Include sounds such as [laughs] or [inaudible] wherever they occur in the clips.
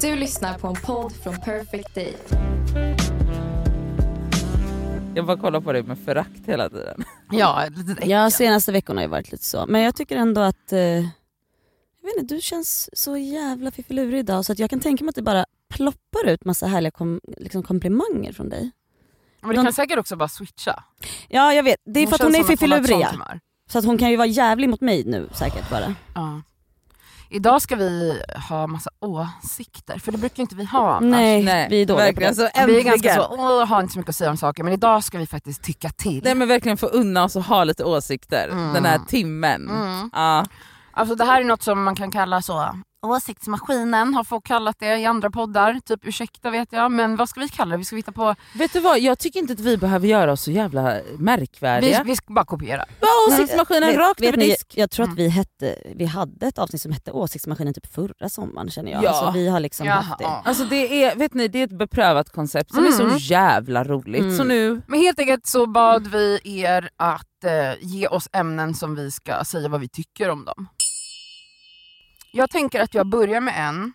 Du lyssnar på en podd från Perfect Day. Jag bara kollar på dig med förakt hela tiden. Ja. Ja, senaste veckorna har ju varit lite så. Men jag tycker ändå att eh, jag vet inte, du känns så jävla fiffilurig idag så att jag kan tänka mig att det bara ploppar ut massa härliga kom, liksom komplimanger från dig. Men det kan säkert också bara switcha. Ja jag vet, det är för att hon är som att hon ett fiffilurig. Så att hon kan ju vara jävlig mot mig nu säkert bara. Ja. Idag ska vi ha massa åsikter, för det brukar inte vi ha annars. Nej, Nej, vi är dåliga på det. Så Vi är ganska så, åh, har inte så mycket att säga om saker, men idag ska vi faktiskt tycka till. Nej men verkligen få unna oss och ha lite åsikter Mm. den här timmen. Mm. Ja. Alltså det här är något som man kan kalla så, åsiktsmaskinen har folk kallat det i andra poddar, typ ursäkta vet jag, men vad ska vi kalla det? Vi ska hitta på, Vet du vad, jag tycker inte att vi behöver göra oss så jävla vi, märkvärdiga. vi ska bara kopiera. Ja, åsiktsmaskinen Vet- rakt vet över disk. Jag tror att vi, hette, vi hade ett avsnitt som hette Åsiktsmaskinen typ förra sommaren känner jag. Ja. Alltså, vi har liksom Jaha. haft det. Alltså det är, vet ni, det är ett beprövat koncept som är Mm. så jävla roligt. Mm. Så nu, Men helt enkelt så bad vi er att eh, ge oss ämnen som vi ska säga vad vi tycker om dem. Jag tänker att jag börjar med en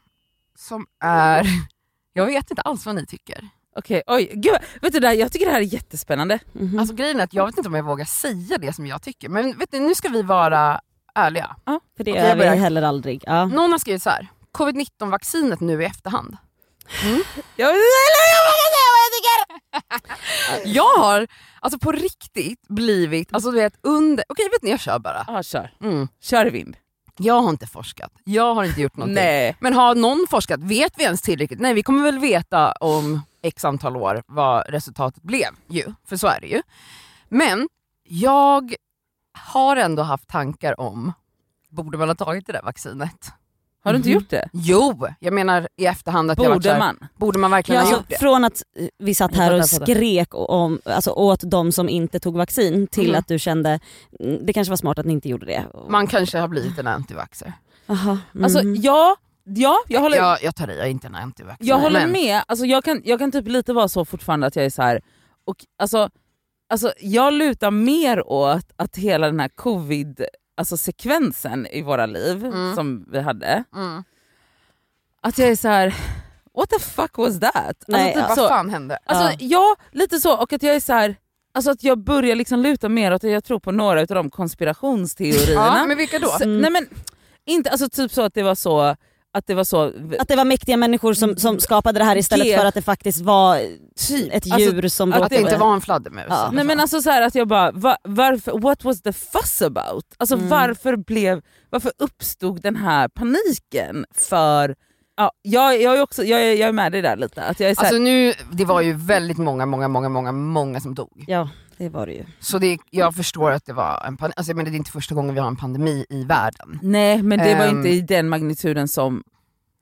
som är, [laughs] jag vet inte alls vad ni tycker. okej, oj, gud, vet du det här, jag tycker det här är jättespännande. Mhm. Alltså grejen är att jag vet inte om jag vågar säga det som jag tycker, men vet ni, nu ska vi vara ärliga. För det Okej, är jag vi heller aldrig. Ja. Någon har skrivit så här: covid-19 vaccinet nu i efterhand. [laughs] Jag, [laughs] Jag har alltså på riktigt blivit, alltså du vet under, okej vet ni jag kör bara. ja, kör. Mm. kör i vind. Jag har inte forskat, jag har inte gjort någonting. Nej. Men har någon forskat, vet vi ens tillräckligt? Nej vi kommer väl veta om x antal år vad resultatet blev ju, för så är det ju. Men jag har ändå haft tankar om, borde man ha tagit det där vaccinet? Har du inte Mhm. gjort det? Jo, jag menar i efterhand att jag varit så Borde här, man? borde man verkligen Ja, ha alltså, gjort det? från att eh, vi satt här och skrek om, alltså, åt de som inte tog vaccin till Mm. att du kände mm, det kanske var smart att ni inte gjorde det. Man kanske har blivit en antivaxxer. Aha, mm. Alltså ja, ja jag håller, jag, Jag, jag tar i, jag är inte en antivaxxer. håller men- med. Alltså, jag, kan, jag kan typ lite vara så fortfarande att jag är så här. Och, alltså, alltså, jag lutar mer åt att hela den här covid alltså, sekvensen i våra liv Mm. som vi hade, Mm. att jag är så här. what the fuck was that? Nej, alltså, typ Vad så, fan hände? Alltså, ja. lite så. Och att jag är så här, alltså att jag börjar liksom luta mer åt att jag tror på några av de konspirationsteorierna. Ja, men vilka då? Så, nej men, inte, alltså typ så att det var så, att det var så, Att det var mäktiga människor som, som skapade det här istället G- för att det faktiskt var Typ. ett Alltså, djur som att Att det inte var en fladdermus? Ja. Nej men alltså så här att jag bara, va, varför, what was the fuss about? Alltså Mm. varför, blev, varför uppstod den här paniken för, ja, jag, jag, är också, jag, är, jag är med dig där lite. Att jag är så här, Alltså nu, det var ju väldigt många, många, många, många, många som dog. Ja det var det ju. Så det, jag förstår att det var en pandemi, alltså menar, det är inte första gången vi har en pandemi i världen. nej men det var Ehm. inte i den magnituden som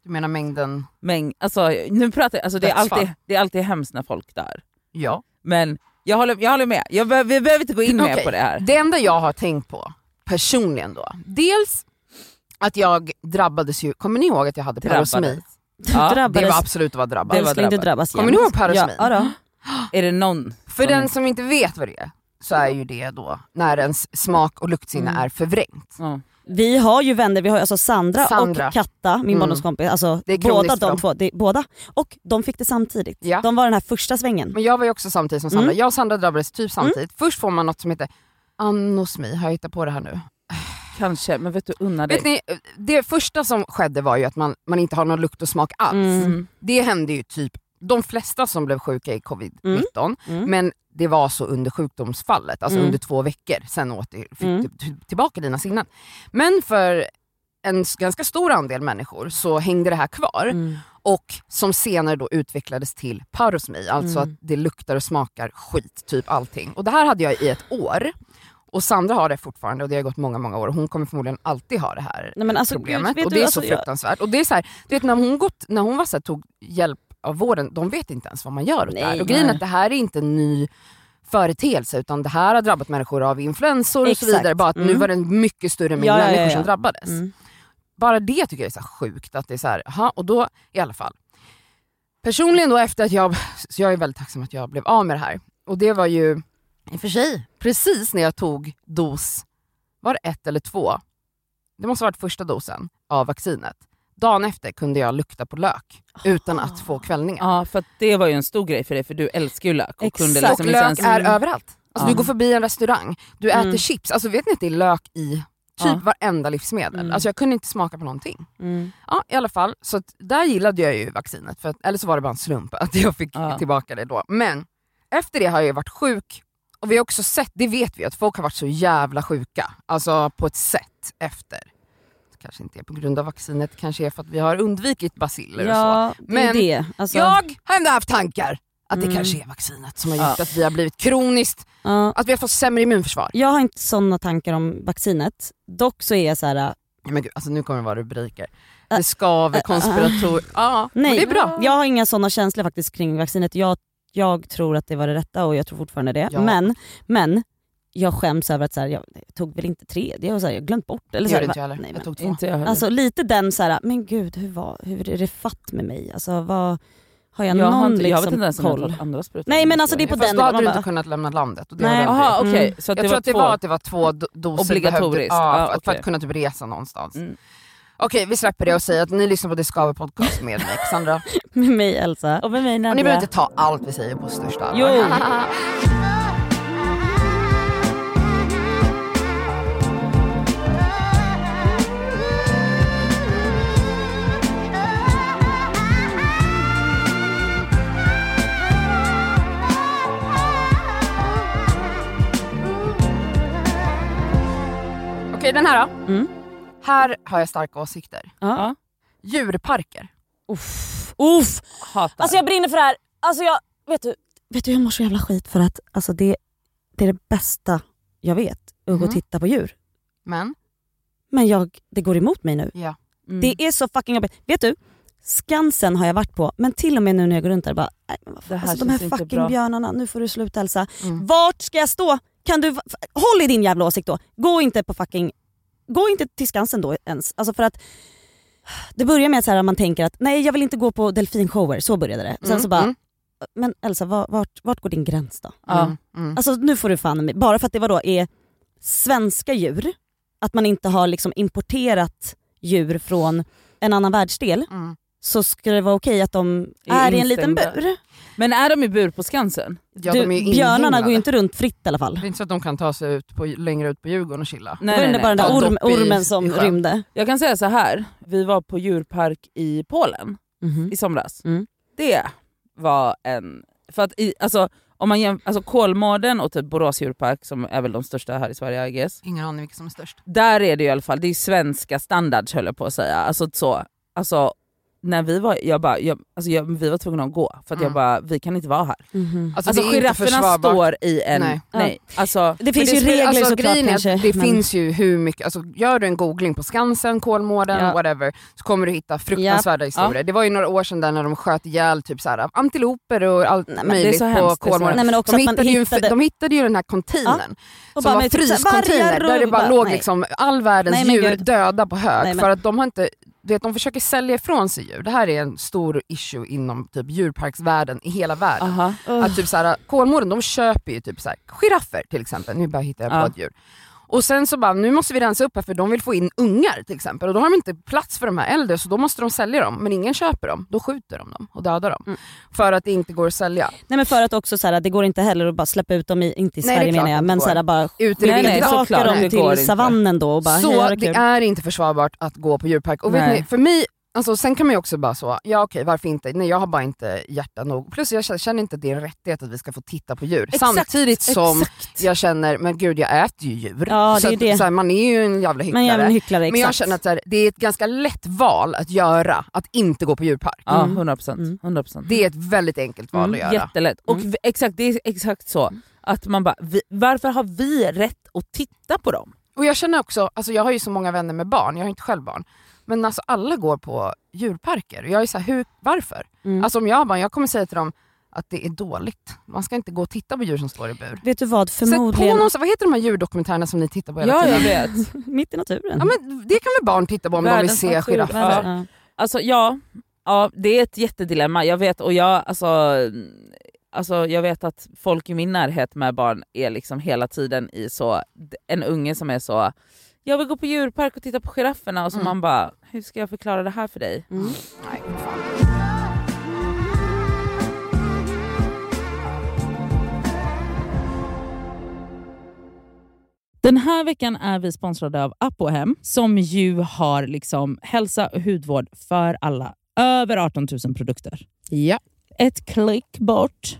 Du menar mängden? mäng, alltså, nu pratar jag, alltså, det, är alltid, det är alltid hemskt när folk dör. Ja. Men jag håller, jag håller med, jag, be- vi behöver inte gå in mer Okej. på det här. Det enda jag har tänkt på, personligen då, dels att jag drabbades ju, kommer ni ihåg att jag hade parosmi? Drabbades. Ja, [laughs] Det var absolut att vara drabbad. det var Älskling, du drabbas Kommer ni ihåg parosmin? Ja, ja då. [gasps] Är det någon För som- den som inte vet vad det är, så är ju det då när ens smak och luktsinne Mm. är förvrängt. Ja. Vi har ju vänner, vi har alltså Sandra, Sandra. och Katta, min Mm. barndomskompis. Alltså, båda de två, det, båda. Och de fick det samtidigt. Ja. De var den här första svängen. Men jag var ju också samtidigt som Sandra, Mm. jag och Sandra drabbades typ samtidigt. Först får man något som heter anosmi, har jag hittat på det här nu? Kanske, men vet du, unna dig. Vet ni, det första som skedde var ju att man, man inte har någon lukt och smak alls. Mm. Mm. Det hände ju typ de flesta som blev sjuka i covid-19, Mm. men det var så under sjukdomsfallet, alltså Mm. under två veckor, sen åter, fick Mm. du t- tillbaka dina sinnen. Men för en ganska stor andel människor så hängde det här kvar Mm. och som senare då utvecklades till parosmi, alltså Mm. att det luktar och smakar skit, typ allting. Och det här hade jag i ett år. Och Sandra har det fortfarande och det har gått många, många år och hon kommer förmodligen alltid ha det här Nej, alltså, problemet. gud, och du, det är alltså, så jag- fruktansvärt. Och det är så här, du vet när hon, gått, när hon var så här, tog hjälp av vården, de vet inte ens vad man gör åt det här. Nej, Och grejen är nej. att det här är inte en ny företeelse utan det här har drabbat människor av influensor och så Exakt. vidare. Bara att nu Mm. var det en mycket större mängd Ja, ja, ja, människor ja. som drabbades. Mm. Bara det tycker jag är så sjukt. Att det är så här, aha, och då i alla fall. Personligen då efter att jag, så jag är väldigt tacksam att jag blev av med det här. Och det var ju i och för sig precis när jag tog dos, var det ett eller två? Det måste ha varit första dosen av vaccinet. Dagen efter kunde jag lukta på lök utan att få kvällningar. Ja för att det var ju en stor grej för dig för du älskar ju lök. Och Exakt. kunde Och liksom inte lök ens... är överallt. Alltså, Ja. Du går förbi en restaurang, du äter Mm. chips, alltså vet ni att det är lök i typ Ja. varenda livsmedel? Mm. Alltså jag kunde inte smaka på någonting. Mm. Ja i alla fall, så att där gillade jag ju vaccinet, för att, eller så var det bara en slump att jag fick Ja. tillbaka det då. Men efter det har jag ju varit sjuk, och vi har också sett, det vet vi, att folk har varit så jävla sjuka. Alltså på ett sätt efter. Det kanske inte är på grund av vaccinet, kanske är för att vi har undvikit basiller och så. Ja, det Men är det. Alltså, Jag har ändå haft tankar att det Mm. kanske är vaccinet som har gjort Ja. att vi har blivit kroniskt, ja. att vi har fått sämre immunförsvar. Jag har inte sådana tankar om vaccinet. Dock så är jag så här. Nej, men gud, alltså nu kommer det vara rubriker. Äh, Det skaver, äh, konspirator... Ja, Nej, det är bra. jag har inga sådana känslor faktiskt kring vaccinet. Jag, jag tror att det var det rätta och jag tror fortfarande det. Ja. Men, men jag skäms över att så här, jag, jag tog väl inte tredje och så här, jag har glömt bort. Eller Det så här, inte jag va- heller. nej, Jag tog två. Inte jag heller. Alltså lite den så här, men gud hur, var, hur är det fatt med mig? Alltså, vad, har jag, jag, någon har inte, jag vet liksom inte ens om jag koll? tagit andra sprutor. Nej, men alltså det är på Fast den då hade du bara- inte kunnat lämna landet. Och det Nej. aldrig. okej, Mm. så att Jag det tror var att det två... var att det var två do- doser Obligatoriskt. behövde- Ja, Ja, för, för att kunna typ resa någonstans. Mm. Okej vi släpper det och säger att ni lyssnar på Det Skaver podcast med mig Sandra. [laughs] Med mig Elsa. Och med mig Och Nadja. ni behöver inte ta allt vi säger på största allvar. [laughs] Okej den här då. Mm. Här har jag starka åsikter. Ja. Djurparker. Uff. Uff. Hatar. Alltså jag brinner för det här. Alltså jag, vet, du, vet du jag mår så jävla skit för att alltså det, det är det bästa jag vet. Att gå och titta på djur. Men, Men jag, det går emot mig nu. ja. Mm. Det är så fucking jobbigt. Vet du? Skansen har jag varit på men till och med nu när jag går runt där bara, nej, men vad fan, Det här alltså, de här fucking bra. björnarna, nu får du sluta Elsa. Mm. Vart ska jag stå? Kan du, håll i din jävla åsikt då. Gå inte på fucking, gå inte till Skansen då ens. Alltså för att det börjar med att man tänker att nej jag vill inte gå på delfinshower, så började det. Sen Mm, så bara, mm, men Elsa vart, vart, går din gräns då? Ja. mm, mm. Alltså nu får du fan med, bara för att det var då är svenska djur, att man inte har liksom importerat djur från en annan världsdel, Mm. Så ska det vara okej att de Är är i en liten bur. Men är de i bur på Skansen? Ja, du, de är ju björnarna går ju inte runt fritt i alla fall. Det är inte så att de kan ta sig ut på, längre ut på Djurgården och chilla. det var bara den där orm, i- ormen i som sjön. rymde. Jag kan säga så här. vi var på djurpark i Polen Mhm. i somras. Mm. Det var en... För att i, alltså, om man jäm, alltså Kolmården och typ Borås djurpark som är väl de största här i Sverige I guess. Ingen aning vilka som är störst. Där är det i alla fall, det är svenska standards höll jag på att säga. Alltså så, alltså när vi var, jag bara, jag, alltså jag, vi var tvungna att gå för att jag Mm. bara, vi kan inte vara här. Mhm. Alltså, Alltså det inte girafferna står i en... Nej. Nej. Alltså, Det finns Men ju det, regler alltså, såklart kanske. Det men- finns ju hur mycket, alltså, gör du en googling på Skansen, Kolmården, Ja. whatever, så kommer du hitta fruktansvärda historier. Det var ju några år sedan där när de sköt ihjäl typ såhär, antiloper och allt Nej, det möjligt på hemskt, det Kolmården. Nej, De hittade, ju, hittade... de hittade ju den här containern som var typ fryscontainer där det bara låg liksom all världens djur döda på hög. För att de har inte, du vet, de försöker sälja ifrån sig djur. Det här är en stor issue inom typ djurparksvärlden i hela världen. aha. Att typ såhär, Kolmården de köper ju typ såhär, giraffer till exempel, nu bara hittar jag på Ja. ett djur. Och sen så bara, nu måste vi rensa upp här för de vill få in ungar till exempel och då har de inte plats för de här äldre så då måste de sälja dem men ingen köper dem, då skjuter de dem och dödar dem. Mm. För att det inte går att sälja. Nej men för att också så här, det går inte heller att bara släppa ut dem, i, inte i Nej, Sverige menar jag, men så här, bara Ut i Nej, nej, såklart. dem till inte. savannen då och bara hej, Så ha det det är inte försvarbart att gå på djurpark. Och vet ni, för mig, alltså, sen kan man ju också bara så, ja okej varför inte, nej jag har bara inte hjärta nog. Plus jag känner- inte att det är en rättighet att vi ska få titta på djur. Exakt, Samtidigt som exakt. jag känner, men gud jag äter ju djur. Ja, det så är att, det. Så här, man är ju en jävla Men jag är hycklare. en hycklare, exakt. Men jag känner att så här, det är ett ganska lätt val att göra, att inte gå på djurpark. Ja, Mm. 100%. Mm. 100%. Det är ett väldigt enkelt val Mm, att göra. Jättelätt. Och Mm. exakt, det är exakt så. Att man bara, vi, varför har vi rätt att titta på dem? Och jag känner också, alltså jag har ju så många vänner med barn, jag har inte själv barn. Men alltså alla går på djurparker jag är så här, hur, varför? Mm. Alltså om jag barn, jag kommer säga till dem att det är dåligt. Man ska inte gå och titta på djur som står i bur. Vet du vad, förmodligen någon, vad heter de här djurdokumentärerna som ni tittar på hela Ja, tiden? jag vet. [laughs] mitt i naturen. Ja, men det kan väl barn titta på om de vill Världens se giraffer? Ja. Ja. Alltså ja, ja, det är ett jättedilemma. Jag vet, och jag, alltså, alltså, jag vet att folk i min närhet med barn är liksom hela tiden i så, en unge som är så jag vill gå på djurpark och titta på girafferna och så Mm. man bara, hur ska jag förklara det här för dig? Mm. Nej. Den här veckan är vi sponsrade av Apohem som ju har liksom hälsa och hudvård för alla. Över 18 000 produkter. Ja. Ett klick bort.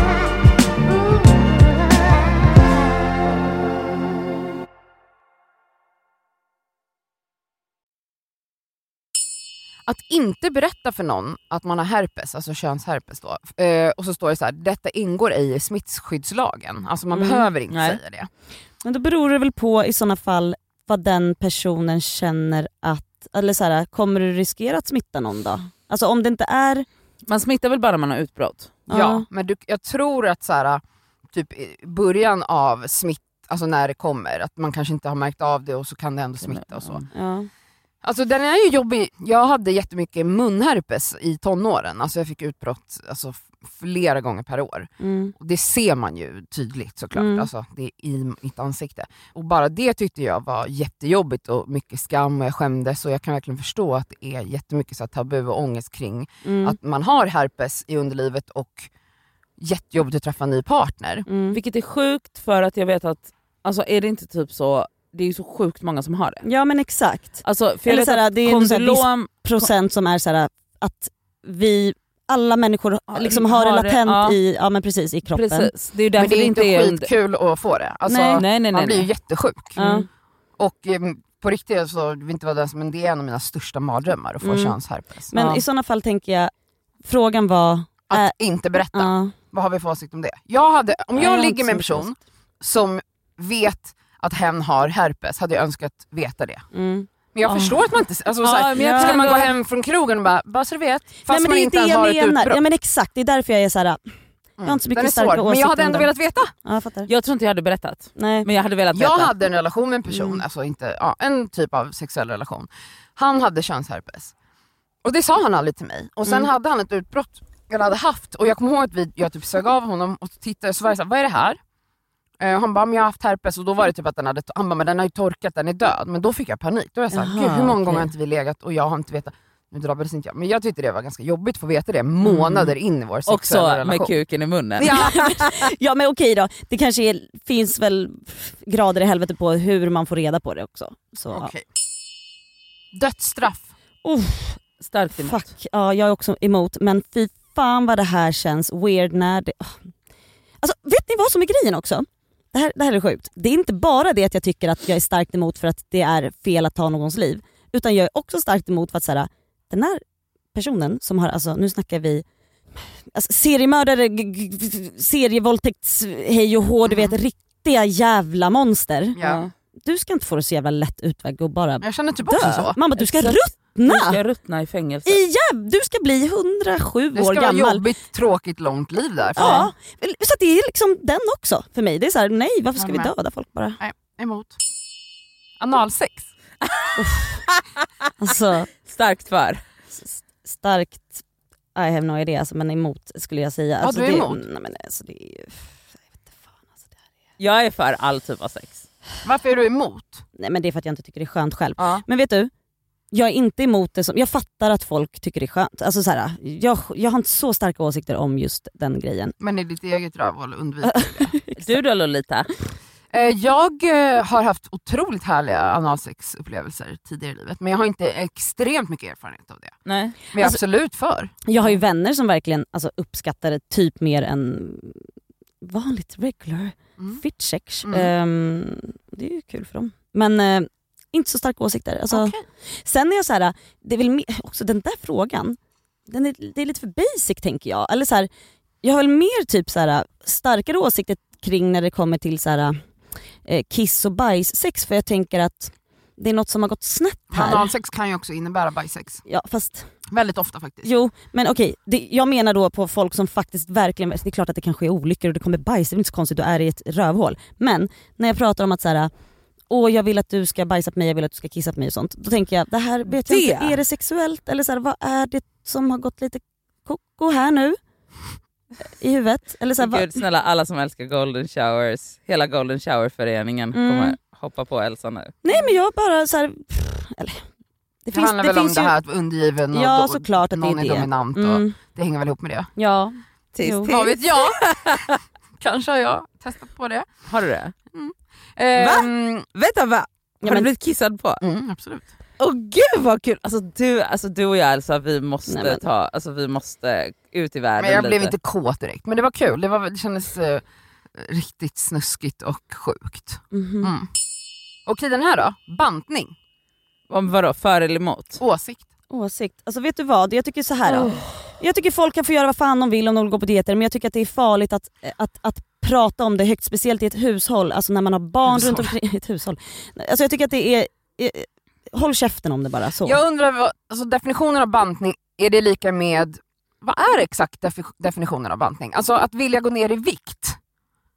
Att inte berätta för någon att man har herpes, alltså könsherpes då, eh, och så står det så här, detta ingår ej i smittskyddslagen. Alltså man Mm. behöver inte Nej. säga det. Men då beror det väl på i såna fall vad den personen känner att, eller så här, kommer du riskera att smitta någon då? Alltså om det inte är... Man smittar väl bara när man har utbrott? Ja, men du, jag tror att så här, typ i början av smitt, alltså när det kommer. Att man kanske inte har märkt av det och så kan det ändå smitta och så. Ja. Alltså den är ju jobbig. Jag hade jättemycket munherpes i tonåren. Alltså jag fick utbrott alltså, flera gånger per år. Mm. Och det ser man ju tydligt såklart, Mm. alltså, det är i mitt ansikte. Och bara det tyckte jag var jättejobbigt och mycket skam och jag skämdes och jag kan verkligen förstå att det är jättemycket så tabu och ångest kring Mm. att man har herpes i underlivet och jättejobbigt att träffa en ny partner. Mm. Vilket är sjukt för att jag vet att, alltså är det inte typ så, det är ju så sjukt många som har det. Ja men exakt. Alltså, för Eller såhär, att det är såhär kondylom, Procent som är såhär att vi, alla människor liksom har det har det, latent ja. i, ja, men precis, i kroppen. precis, det är Men det är inte en- skitkul att få det. Alltså, Nej. Nej, nej, nej, man blir ju nej. jättesjuk. Ja. Och em, på riktigt så, vill inte vara den som, men det är en av mina största mardrömmar att få Mm. könsherpes. Men Ja. i sådana fall tänker jag, frågan var... Att äh, inte berätta. ja. Vad har vi för åsikt om det? Jag hade, om jag jag ligger med en person som vet att hen har herpes hade jag önskat veta det. Mm. Men jag Ah. förstår att man inte... Alltså, Ja, såhär, men jag ska man gå hem från krogen och bara, bara så du vet, fast Nej, men man inte det ens har jag ett utbrott. Ja men exakt, det är därför jag är såhär, jag har inte så mycket Den är starka svår, men jag hade ändå velat veta. Ja, jag fattar. Jag tror inte jag hade berättat, Nej. men jag hade velat Jag veta. hade en relation med en person, Mm. alltså inte, ja, en typ av sexuell relation. Han hade könsherpes. Och det sa han aldrig till mig. Och sen Mm. hade han ett utbrott, eller hade haft, och jag kommer ihåg att vi, jag typ sög av honom och tittade så var jag såhär, vad är det här? Eh, han bara, men jag har haft herpes och då var det typ att den hade, han bara, men den har ju torkat, den är död. Men då fick jag panik. Då var jag såhär, Jaha, gud hur många okej. gånger har inte vi legat och jag har inte vetat. Nu drabbades inte jag, men jag tyckte det var ganska jobbigt att få veta det månader in i vår sexuella Också relation. med kuken i munnen. Ja, [laughs] Ja men okej då, det kanske är, finns väl grader i helvete på hur man får reda på det också. Så, ja. okej. Dödsstraff. Uff, Starkt emot. fuck, ja jag är också emot men fy fan vad det här känns weird när det... Alltså vet ni vad som är grejen också? Det här, det här är sjukt. Det är inte bara det att jag tycker att jag är starkt emot för att det är fel att ta någons liv. Utan jag är också starkt emot för att så här, den här personen som har, alltså nu snackar vi alltså, seriemördare, serievåldtäkts, hej och hå, du vet riktiga jävla monster. Ja. Du ska inte få det så jävla lätt utväg och bara Jag känner typ också dö. så. Man bara, du ska Exakt. Du ruttna! ska ruttna i fängelse. I jäv- du ska bli 107 Det år ska vara gammal. jobbigt, tråkigt, långt liv där. för Ja, så att det är liksom den också för mig. Det är så här, nej varför ska vi döda folk bara? Nej, emot. Analsex. [laughs] Alltså Starkt för. s- starkt, I have no idea, alltså, men emot skulle jag säga. Ja, Alltså, du är det, emot? Nej, men alltså, det är alltså, det här. Jag är för all typ av sex. Varför är du emot? nej men det är för att jag inte tycker det är skönt själv. Ja. Men vet du, jag är inte emot det som, jag fattar att folk tycker det är skönt. Alltså, så här, jag, jag har inte så starka åsikter om just den grejen. Men i ditt eget rövhål undviker du det. [laughs] Du då Lolita? Eh, Jag eh, har haft otroligt härliga analsexupplevelser tidigare i livet men jag har inte extremt mycket erfarenhet av det. Nej. Men jag är Alltså- absolut för. Jag har ju vänner som verkligen alltså, uppskattar det typ mer än vanligt regular Mm. fit sex. Mm. Ehm, det är ju kul för dem. Men eh, inte så starka åsikter. Alltså, Okej. Sen är jag så här, det är väl också den där frågan, den är, det är lite för basic tänker jag. Eller så här, jag har väl mer typ så här, starkare åsikter kring när det kommer till så här, eh, kiss och bajssex för jag tänker att det är något som har gått snett här. Analsex kan ju också innebära bajsex. Ja, fast Väldigt ofta faktiskt. Jo, men okej. Det, jag menar då på folk som faktiskt verkligen, det är klart att det kan ske olyckor och det kommer bajs, det är inte så konstigt, du är i ett rövhål. Men när jag pratar om att så här, åh jag vill att du ska bajsa på mig, jag vill att du ska kissa på mig och sånt. Då tänker jag, det här vet jag Det? inte, är det sexuellt? Eller så här, vad är det som har gått lite koko här nu? I huvudet? Eller så här, Gud snälla alla som älskar golden showers, hela golden shower-föreningen Mm. kommer hoppa på Elsa nu. nej men jag bara så här, pff, eller, det Det, handlar väl om det här att vara undergiven och Ja såklart att det någon är är det. dominant och Mm, det hänger väl ihop med det. ja. Tis, Jo. tis. Vad vet jag? [laughs] Kanske har jag testat på det. Har du det? Ehm, Vänta va? Har Ja, du men- blivit kissad på? mm, absolut. Åh gud vad kul! Alltså du, alltså, du och jag Elsa, vi måste, Nej, men- ta, alltså, vi måste ut i världen Men jag lite. blev inte kåt direkt, men det var kul. Det, var, det kändes eh, riktigt snuskigt och sjukt. Mhm. Mm. Okej den här då, bantning, Om vadå, för eller emot? åsikt. Åsikt. Alltså vet du vad, jag tycker så här. då. Jag tycker folk kan få göra vad fan de vill om de vill gå på dieter men jag tycker att det är farligt att, att, att prata om det högt, speciellt i ett hushåll, alltså när man har barn Hushåll. runt omkring. [laughs] Ett hushåll. Alltså jag tycker att det är, eh, håll käften om det bara så. Jag undrar, vad, alltså definitionen av bantning, är det lika med, vad är exakt defi- definitionen av bantning? Alltså att vilja gå ner i vikt?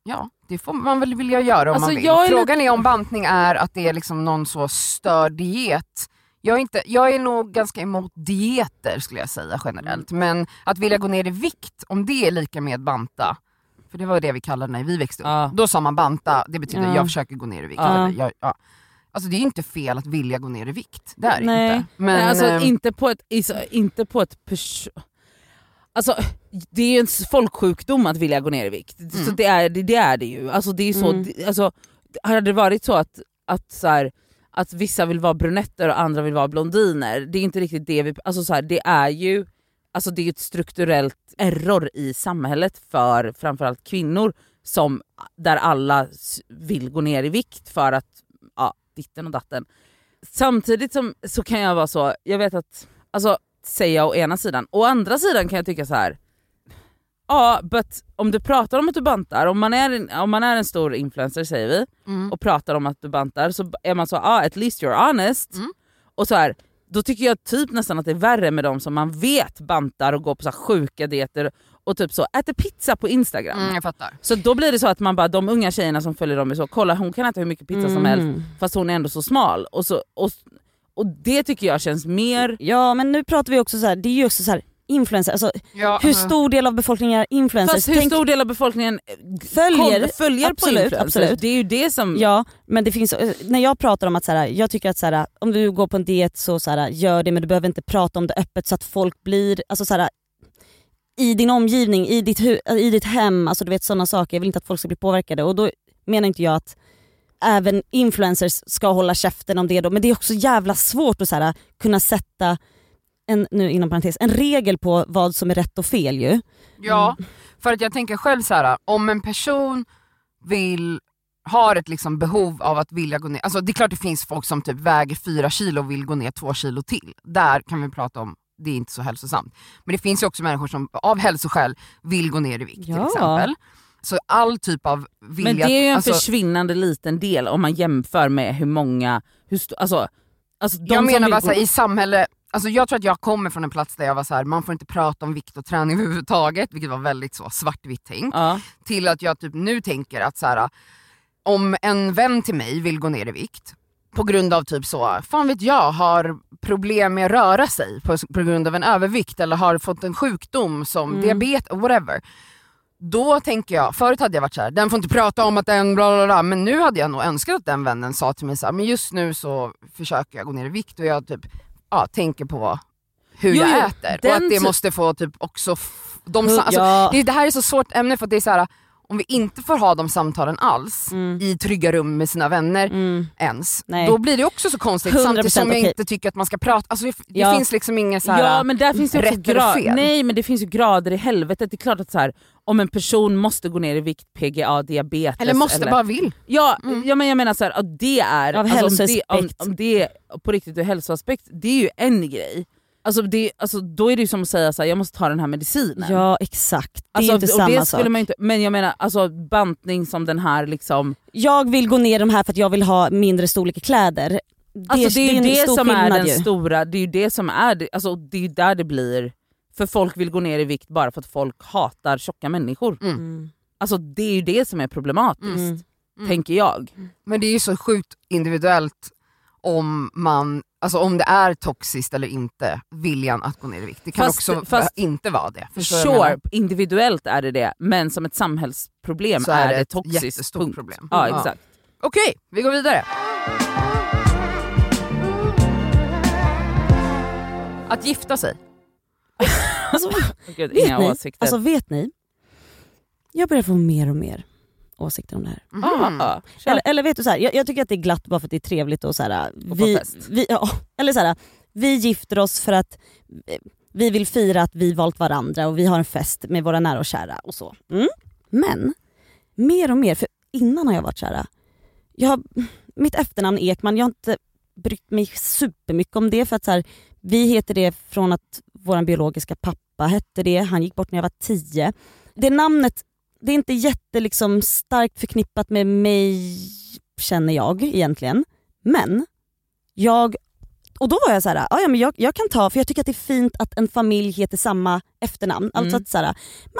ja, det får man väl vilja göra om Alltså, man vill. jag är Frågan är om bantning är att det är liksom någon så störd diet. Jag är, inte, jag är nog ganska emot dieter skulle jag säga generellt. Mm. Men att vilja gå ner i vikt, om det är lika med banta, för det var det vi kallade när vi växte upp. Ja. Då sa man banta, det betyder Ja. jag försöker gå ner i vikt. Ja. Jag, ja. Alltså det är ju inte fel att vilja gå ner i vikt, det är Nej. inte. Men, Nej, alltså, eh, inte på ett, inte på ett pers- Alltså, det är ju en folksjukdom att vilja gå ner i vikt. Så Mm. det, är, det, det är det ju. Alltså, det är så, Mm. alltså, hade det varit så att, att, så här, att vissa vill vara brunetter och andra vill vara blondiner, det är inte riktigt det vi... Alltså, så här, det är ju alltså, det är ett strukturellt error i samhället för framförallt kvinnor som, där alla vill gå ner i vikt för att ja, ditten och datten. Samtidigt som, så kan jag vara så, jag vet att, alltså säger jag å ena sidan, å andra sidan kan jag tycka så här. Ja, but om du pratar om att du bantar, om man är en, om man är en stor influencer säger vi, mm. och pratar om att du bantar så är man så, ah, at least you're honest. Mm. Och så här, då tycker jag typ nästan att det är värre med de som man vet bantar och går på så sjuka dieter och typ så äter pizza på instagram. Mm, jag fattar. Så då blir det så att man bara, de unga tjejerna som följer dem är så, kolla hon kan äta hur mycket pizza som helst Mm. fast hon är ändå så smal. Och, så, och, och det tycker jag känns mer... Ja men nu pratar vi också så här, det är ju också så här influencer, alltså, Ja, hur stor del av befolkningen är influencers? Fast hur Tänk- stor del av befolkningen Följer, följer absolut, på influencers? absolut. Det är ju det som... Ja, men det finns, när jag pratar om att så här, jag tycker att så här, om du går på en diet så, så här, gör det men du behöver inte prata om det öppet så att folk blir, alltså så här, i din omgivning, i ditt, i ditt hem, alltså du vet sådana saker. Jag vill inte att folk ska bli påverkade och då menar inte jag att även influencers ska hålla käften om det då, men det är också jävla svårt att så kunna sätta en, nu inom parentes, en regel på vad som är rätt och fel ju. Ja, för att jag tänker själv så här: om en person vill har ett liksom behov av att vilja gå ner, alltså det är klart det finns folk som typ väger 4 kilo och vill gå ner 2 kilo till. Där kan vi prata om, det är inte så hälsosamt. Men det finns ju också människor som av hälsoskäl vill gå ner i vikt till Ja. exempel. Så all typ av vilja... Men det är ju en alltså, försvinnande liten del om man jämför med hur många... Hur alltså, alltså de jag menar bara gå- i samhälle, alltså jag tror att jag kommer från en plats där jag var så här: man får inte prata om vikt och träning [laughs] överhuvudtaget, vilket var väldigt så svartvitt tänk. Ja. till att jag typ nu tänker att så här, om en vän till mig vill gå ner i vikt på grund av typ så, fan vet jag, har problem med att röra sig på, på grund av en övervikt eller har fått en sjukdom som Mm. diabetes, whatever. Då tänker jag, förut hade jag varit så här, den får inte prata om att den bla bla bla, men nu hade jag nog önskat att den vännen sa till mig så här, men just nu så försöker jag gå ner i vikt och jag typ, ja, tänker på hur Jo, jag äter. Och att det måste få typ också, de, alltså, ja. det, det här är så svårt ämne för att det är så här, om vi inte får ha de samtalen alls Mm. i trygga rum med sina vänner Mm. ens, Nej. då blir det också så konstigt 100% samtidigt som jag inte tycker att man ska prata, alltså det, det Ja. finns liksom ingen så här, Ja men där finns det rätt eller fel. Nej men det finns ju grader i helvetet. Det är klart att så här, om en person måste gå ner i vikt, PGA, diabetes eller måste bara vill. Ja, Mm. ja men jag menar så här, att det är, Av alltså, om, det, om, om det är på riktigt ur hälsoaspekt, det är ju en grej. Alltså, det, alltså då är det ju som att säga så här, jag måste ta den här medicinen. Ja exakt, det Alltså, är inte och samma det sak. skulle man ju inte, men jag menar alltså bantning som den här liksom, Jag vill gå ner de här för att jag vill ha mindre storlek i kläder. Det, alltså det är ju en det som är den ju. stora, det är ju det som är, det- alltså det är där det blir, för folk vill gå ner i vikt bara för att folk hatar tjocka människor. Mm. Alltså det är ju det som är problematiskt, Mm. Mm. tänker jag. Men det är ju så sjukt individuellt om man, alltså om det är toxiskt eller inte, viljan att gå ner i vikt. Det kan Fast- också fast- inte vara det. Sure, individuellt är det det, men som ett samhällsproblem Så är, det det ett toxiskt. jättestort punkt. problem. Ja, Ja. exakt. Okej, vi går vidare. Att gifta sig. [laughs] Alltså, Gud, vet, inga ni? åsikter. alltså vet ni? Jag börjar få mer och mer åsikter om det här. Ja, kör. Eller, eller vet du, så här, jag, jag tycker att det är glatt bara för att det är trevligt och så här, Och vi, vi, ja, eller så här, vi gifter oss för att vi vill fira att vi valt varandra och vi har en fest med våra nära och kära och så. Mm. Men mer och mer, för innan har jag varit så här, jag mitt efternamn Ekman, jag har inte brytt mig supermycket om det för att så här, vi heter det från att vår biologiska pappa hette det, han gick bort när jag var tio. Det namnet, det är inte jätte liksom, starkt förknippat med mig känner jag egentligen. Men jag och då var jag så här, ja, ja, men jag, jag kan ta, för jag tycker att det är fint att en familj heter samma efternamn. Alltså Mm. att så här,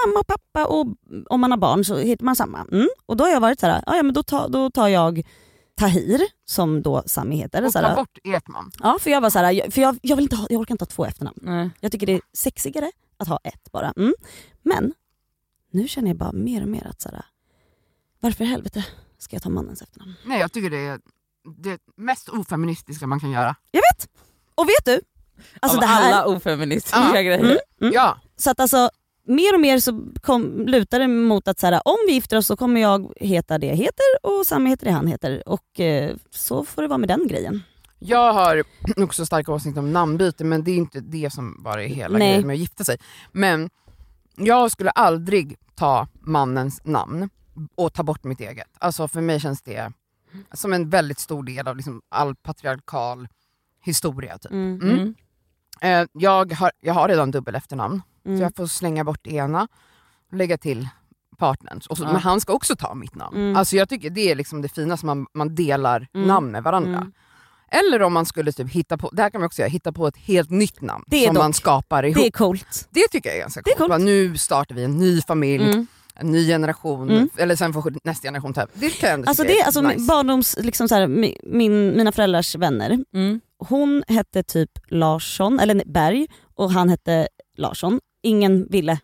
mamma och pappa och om man har barn så heter man samma. Mm. Och då har jag varit så här, ja, ja, men då, tar- då tar jag Tahir som då Sami heter. Och ta här, bort namn. ja, för jag var så här, för jag, jag, vill inte ha, jag orkar inte ha två efternamn. Nej. Jag tycker det är sexigare att ha ett bara. Mm. Men nu känner jag bara mer och mer att så här, varför i helvete ska jag ta mannens efternamn? Nej jag tycker det är det mest ofeministiska man kan göra. Och vet du? Alltså Av det här, alla ofeministiska Ja. grejer. Mm, mm. Ja, Så att alltså, mer och mer så kom, lutar det mot att så här, om vi gifter oss så kommer jag heta det jag heter och Sami heter det han heter. Och eh, så får det vara med den grejen. jag har [clears throat] också starka åsikter om namnbyte men det är inte det som bara är hela Nej. grejen med att gifta sig. Men jag skulle aldrig ta mannens namn och ta bort mitt eget. Alltså för mig känns det som en väldigt stor del av liksom all patriarkal historia. Typ. Mm. Mm. Mm. Eh, jag, har, jag har redan dubbel efternamn Mm. så jag får slänga bort ena och lägga till partnerns. Och så, Ja. Men han ska också ta mitt namn. Mm. Alltså jag tycker det är liksom det finaste, man, man delar Mm. namn med varandra. Eller om man skulle typ hitta på, det här kan man också göra, hitta på ett helt nytt namn Det är som dock- man skapar ihop. Det Det, är coolt. tycker jag är ganska Det är coolt. coolt. Nu startar vi en ny familj, Mm. en ny generation, Mm. eller sen får nästa generation ta över. Det kan jag ändå Alltså det är är alltså nice. barndoms, liksom så här, mi- min, mina föräldrars vänner, Mm. hon hette typ Larsson, eller Berg, och han hette Larsson. Ingen ville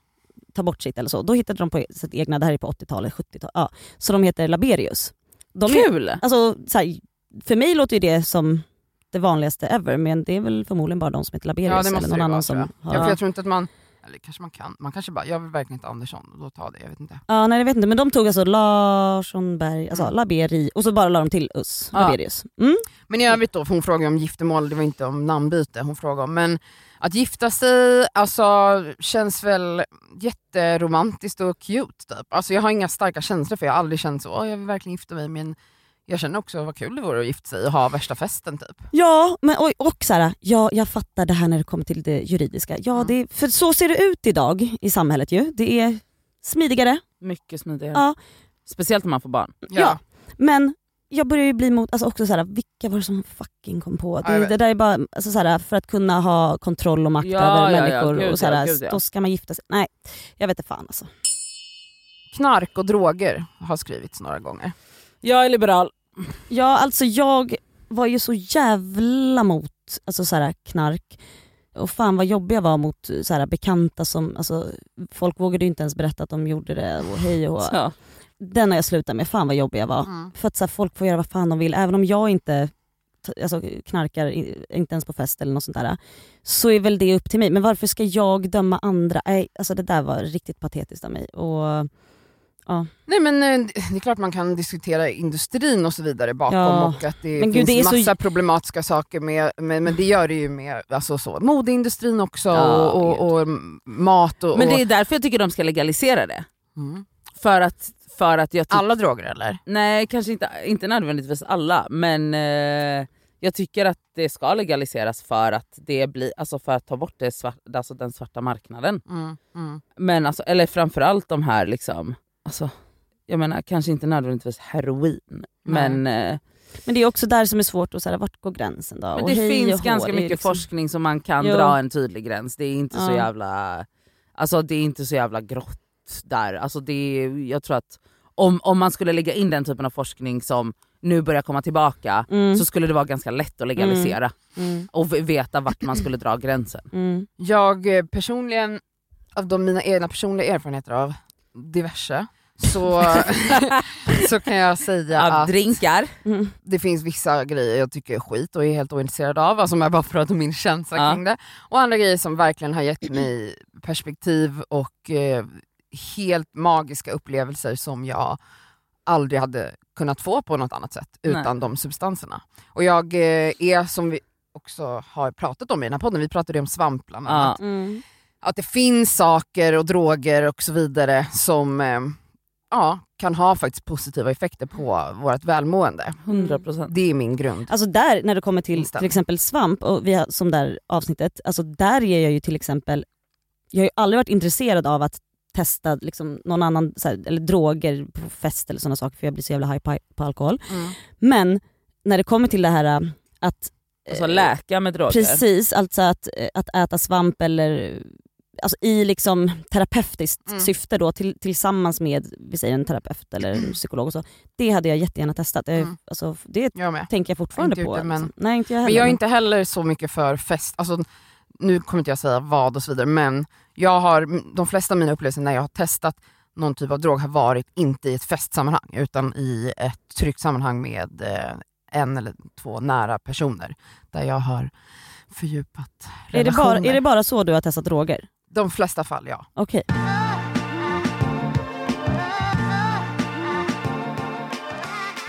ta bort sitt eller så. Då hittade de på sitt egna, det här är på 80-talet, 70-talet, ja. så de heter Laberius. De är, Kul! alltså, så här, för mig låter ju det som det vanligaste ever, men det är väl förmodligen bara de som heter Laberius Ja eller någon annan vara, som har... Ja, för jag tror inte att man, eller kanske man kan, man kanske bara, jag vill verkligen inte Andersson, då tar det, jag vet inte. Ja, nej jag vet inte, men de tog alltså Larsson, Berg, alltså Mm. Laberi och så bara la de till Us, Ja. Laberius. Mm. Men i övrigt då, hon frågade om giftermål, det var inte om namnbyte hon frågade om. Men att gifta sig alltså, känns väl jätteromantiskt och cute. Typ. Alltså, jag har inga starka känslor för jag har aldrig känt så, "Åh, jag vill verkligen gifta mig. Men jag känner också vad kul det vore att gifta sig och ha värsta festen. Typ. Ja, men, och, och så här, ja, jag fattar det här när det kommer till det juridiska. Ja, Mm. det, för så ser det ut idag i samhället ju. Det är smidigare, Mycket smidigare. ja, Speciellt om man får barn. Ja. men jag börjar ju bli mot, alltså också så här, vilka var det som fucking kom på? Ja, Det, det där är bara, alltså så här, för att kunna ha kontroll och makt Ja, över ja, ja, människor gud, och så här, ja, gud, ja. då ska man gifta sig. Nej, jag vet inte fan alltså. Knark och droger har skrivits några gånger. Jag är liberal. Ja alltså jag var ju så jävla mot alltså, så här, knark. Och fan vad jobbig jag var mot så här, bekanta som, alltså, folk vågade ju inte ens berätta att de gjorde det och hej och Så. Den har jag slutat med, fan vad jobbig jag var. Mm. För att så här, folk får göra vad fan de vill, även om jag inte alltså, knarkar, inte ens på fest eller något sånt där, så är väl det upp till mig. Men varför ska jag döma andra? Nej, alltså det där var riktigt patetiskt av mig. Och, Nej men eh, det är klart man kan diskutera industrin och så vidare bakom Ja. och att det Men finns gud, det är så- massa problematiska saker med, med, men det gör det ju med alltså så, modeindustrin också Ja, och, och, och mat och... Men det är därför jag tycker de ska legalisera det. mm. För att, för att jag. Alla droger eller? Nej kanske inte, inte nödvändigtvis alla men eh, jag tycker att det ska legaliseras för att, det blir, alltså för att ta bort det svart, alltså den svarta marknaden. Mm. Mm. Men alltså, eller framförallt de här liksom, alltså, jag menar kanske inte nödvändigtvis heroin men, eh, men det är också där som är svårt att säga vart går gränsen då? men Och det finns och ganska hå, det är mycket liksom- forskning som man kan Jo. dra en tydlig gräns. Det är inte så Ja. jävla alltså det är inte så jävla grått där. Alltså det är, jag tror att om, om man skulle lägga in den typen av forskning som nu börjar komma tillbaka Mm. så skulle det vara ganska lätt att legalisera Mm. och v- veta vart man skulle dra gränsen. Mm. Jag eh, personligen, av de mina egna personliga erfarenheter av diverse, så, [laughs] så kan jag säga Av att drinkar. Mm. det finns vissa grejer jag tycker är skit och är helt ointresserad av, alltså om jag bara pratar om min känsla Ja. kring det. Och andra grejer som verkligen har gett mig perspektiv och eh, helt magiska upplevelser som jag aldrig hade kunnat få på något annat sätt utan de substanserna. Och jag eh, är som vi också har pratat om i den här podden, vi pratade om svamp bland annat, Ja. Mm. Att det finns saker och droger och så vidare som eh, ja, kan ha faktiskt positiva effekter på vårt välmående. 100%. Det är min grund. Alltså där när det kommer till till exempel svamp, och vi har, som där avsnittet, alltså där är jag ju till exempel, jag har ju aldrig varit intresserad av att testa liksom någon annan, så här, eller droger på fest eller sådana saker för jag blir så jävla high på, på alkohol. Mm. Men när det kommer till det här äh, att Alltså läka med droger. Precis, alltså att, eh, att äta svamp eller alltså i liksom terapeutiskt Mm. syfte då till, tillsammans med vi säger en terapeut eller en psykolog och så. Det hade jag jättegärna testat. Mm. alltså, det Jag tänker jag fortfarande Inte på. det, men- liksom. Nej inte jag heller. Men jag är inte heller så mycket för fest, alltså, nu kommer inte jag säga vad och så vidare men jag har, de flesta av mina upplevelser när jag har testat någon typ av drog har varit inte i ett festsammanhang utan i ett tryggt sammanhang med eh, en eller två nära personer där jag har fördjupat är, det relationer. bara, är det bara så du har testat droger? De flesta fall ja. Okej.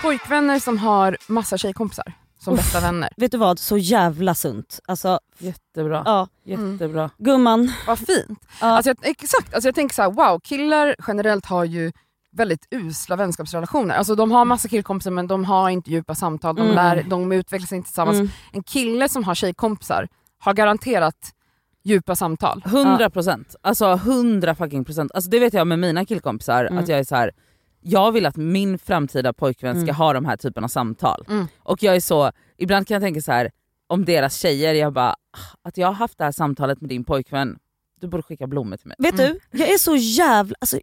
Pojkvänner som har massa tjejkompisar som Uff. bästa vänner. Vet du vad, så jävla sunt. Alltså, Jättebra. ja. Jättebra. Gumman. Vad fint. Ja. Alltså, jag, exakt, alltså, jag tänker så här: wow killar generellt har ju väldigt usla vänskapsrelationer. Alltså, de har massa killkompisar men de har inte djupa samtal, de, Mm. lär, de utvecklas inte tillsammans. Mm. En kille som har tjejkompisar har garanterat djupa samtal. 100 procent. Alltså 100 fucking procent. Alltså det vet jag med mina killkompisar, Mm. att jag är så här. jag vill att min framtida pojkvän ska Mm. ha de här typen av samtal. Mm. Och jag är så, ibland kan jag tänka så här om deras tjejer, jag bara, "Ah, att jag har haft det här samtalet med din pojkvän, du borde skicka blommor till mig. Vet Mm. du, jag är så jävla alltså,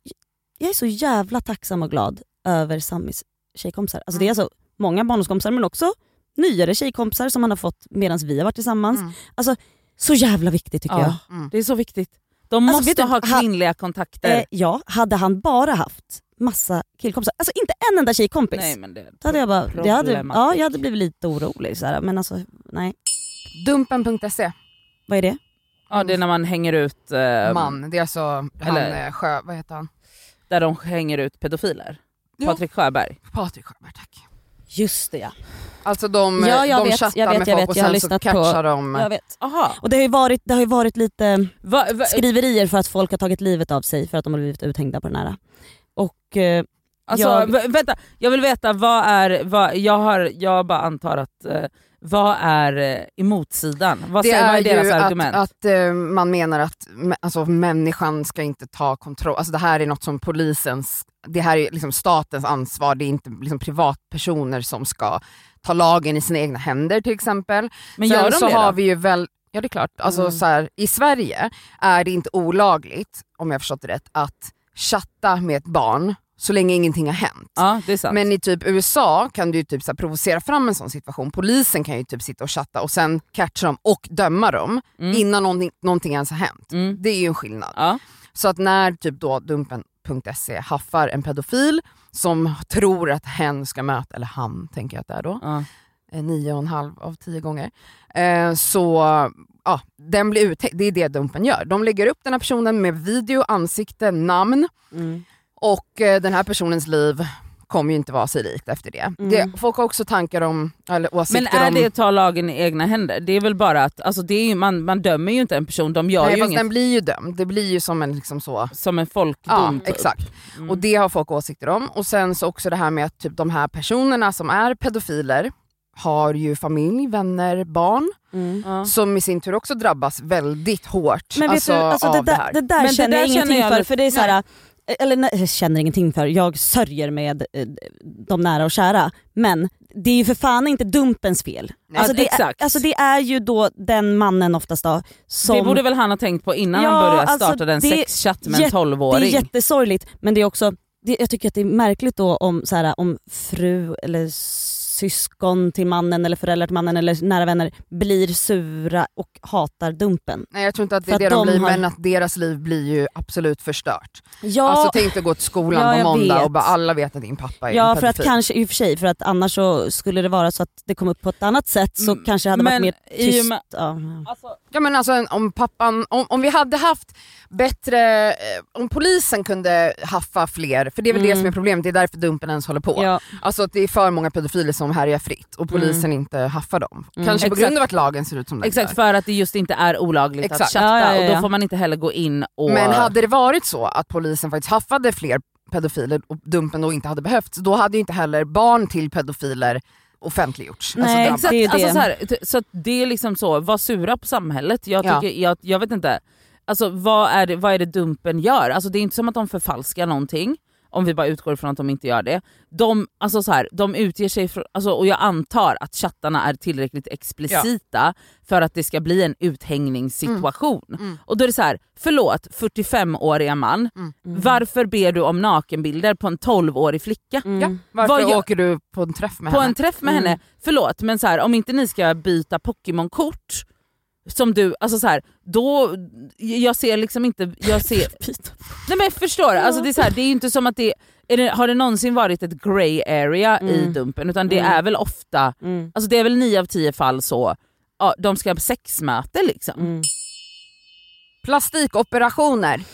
jag är så jävla tacksam och glad över Samis tjejkompisar. Alltså, Det är Mm. alltså många barndomskompisar men också nyare tjejkompisar som han har fått medan vi har varit tillsammans. Mm. Så jävla viktigt tycker Ja. jag. Mm. Det är så viktigt. De Alltså, måste du, ha ha- kvinnliga kontakter. Eh, ja, hade han bara haft massa killkompisar, alltså inte en enda tjejkompis. Nej, men det, Då hade jag, bara, det hade, ja, jag hade blivit lite orolig. Så här, men alltså, nej. Dumpen.se, Vad är det? ja, det är när man hänger ut, eh, man. Det är alltså han, eller- eh, Sjö, vad heter han? där de hänger ut pedofiler. Ja. Patrik Sjöberg. Patrik Sjöberg, tack. Just det ja. Alltså de, Ja, jag de vet, chattar jag vet, med jag folk vet, och jag har sen så lyssnat på- catchar de... Jag vet. Aha. Och det har, ju varit, det har ju varit lite Va, va, skriverier för att folk har tagit livet av sig för att de har blivit uthängda på den här. Och eh, Alltså, Jag- vä- vänta, jag vill veta vad är, vad, jag, har, jag bara antar att, eh, vad är eh, emotsidan? Vad, det säger, vad är deras ju argument? att, att eh, man menar att alltså, människan ska inte ta kontroll, alltså det här är något som polisens, det här är liksom statens ansvar, det är inte liksom privatpersoner som ska ta lagen i sina egna händer till exempel. Men Sen gör de så det har då? vi ju väl, ja det är klart, alltså, Mm. så här, i Sverige är det inte olagligt, om jag förstått det rätt, att chatta med ett barn så länge ingenting har hänt. Ja. Men i typ USA kan du ju typ så provocera fram en sån situation. Polisen kan ju typ sitta och chatta och sen catcha dem och döma dem Mm. innan någonting, någonting ens har hänt. Mm. Det är ju en skillnad. Ja. Så att när typ då Dumpen.se haffar en pedofil som tror att hen ska möta, eller han tänker jag att det är då, Ja. eh, nio och en halv av tio gånger. Eh, så ja, den blir uthängd. Det är det Dumpen gör. De lägger upp den här personen med video, ansikte, namn mm. Och eh, den här personens liv kommer ju inte vara sig likt efter det. Mm. det. Folk har också tankar om, eller åsikter Men är om... det att ta lagen i egna händer? Det är väl bara att, alltså det är ju, man, man dömer ju inte en person, de gör Nej, ju fast inget den blir ju dömd. Det blir ju som en liksom så... som en Ja, folkdom. typ. exakt. Mm. Och det har folk åsikter om. Och sen så också det här med att typ de här personerna som är pedofiler har ju familj, vänner, barn Mm. Ja. som i sin tur också drabbas väldigt hårt Men vet alltså, du, alltså av det, det, där, här. det där Men det känner jag där ingenting känner jag för. För det är så här, eller nej, jag känner ingenting för, jag sörjer med eh, de nära och kära. Men det är ju för fan inte Dumpens fel. Nej, Alltså det, är, exakt. alltså det är ju då den mannen oftast då som... Det borde väl han ha tänkt på innan Ja, han började alltså, starta en sexchatt med en jätte- Det är 12-åring. jättesorgligt men det är också, det, jag tycker att det är märkligt då om, så här, om fru eller syskon till mannen eller föräldrar till mannen eller nära vänner blir sura och hatar Dumpen. Nej jag tror inte att det är det de de blir har- men att deras liv blir ju absolut förstört. Ja, Alltså tänk dig att gå till skolan Ja, på måndag vet. och bara alla vet att din pappa är Ja en för att kanske, i och för sig, för att annars så skulle det vara så att det kom upp på ett annat sätt så Mm, kanske det hade varit mer tyst. med- Ja. Alltså, Ja men alltså om pappan, om, om vi hade haft bättre, eh, om polisen kunde haffa fler, för det är väl det Mm. som är problemet, det är därför Dumpen ens håller på. Ja. Alltså att det är för många pedofiler som härjar fritt och polisen inte haffar dem. Mm. Kanske på Exakt. grund av att lagen ser ut som den exakt, gör. för att det just inte är olagligt att Exakt. chatta Ja, ja, ja, och då ja. får man inte heller gå in och... Men hade det varit så att polisen faktiskt haffade fler pedofiler och Dumpen då inte hade behövts, då hade ju inte heller barn till pedofiler offentliggjorts. Nej, drabbats. Exakt, Det är ju alltså så, här, så att det är liksom så, var sura på samhället. Jag, Ja. tycker, jag, jag vet inte, alltså, vad, är det, vad är det Dumpen gör? Alltså, det är inte som att de förfalskar någonting. Om vi bara utgår ifrån att de inte gör det. De, alltså så här, de utger sig för, alltså, och jag antar att chattarna är tillräckligt explicita för att det ska bli en uthängningssituation. Mm. Och då är det så här, förlåt 45-åriga man, Mm. varför ber du om nakenbilder på en 12-årig flicka? Mm. Ja. Varför Vad gör- åker du på en träff med På henne? en träff med Mm. henne, förlåt men så här, om inte ni ska byta Pokémon-kort som du, alltså så här, då, jag ser liksom inte, jag ser, [laughs] nej men förstår, alltså det är, så här, det är inte som att det, det, har det någonsin varit ett grey area i Mm. Dumpen utan det Mm. är väl ofta, Mm. alltså det är väl nio av tio fall så, ja, de ska ha sexmöte liksom. Mm. Plastikoperationer. [laughs]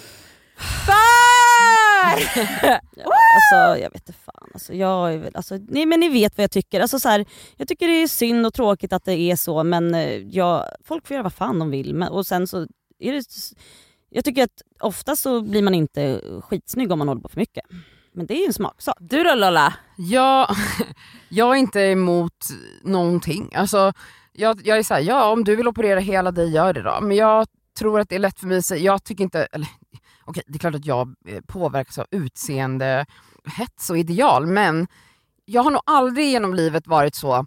Ja, alltså jag vet inte fan. Alltså, jag är väl, alltså, nej, men ni vet vad jag tycker. Alltså, så här, jag tycker det är synd och tråkigt att det är så men eh, jag, folk får göra vad fan de vill. Men, och sen så är det, jag tycker att ofta så blir man inte skitsnygg om man håller på för mycket. Men det är ju en smaksak. Du då Lolla? Jag, [laughs] jag är inte emot någonting. Alltså, jag, jag är såhär, ja om du vill operera hela dig, gör det då. Men jag tror att det är lätt för mig att säga, jag tycker inte, eller okej det är klart att jag eh, påverkas av utseende, hets och ideal men jag har nog aldrig genom livet varit så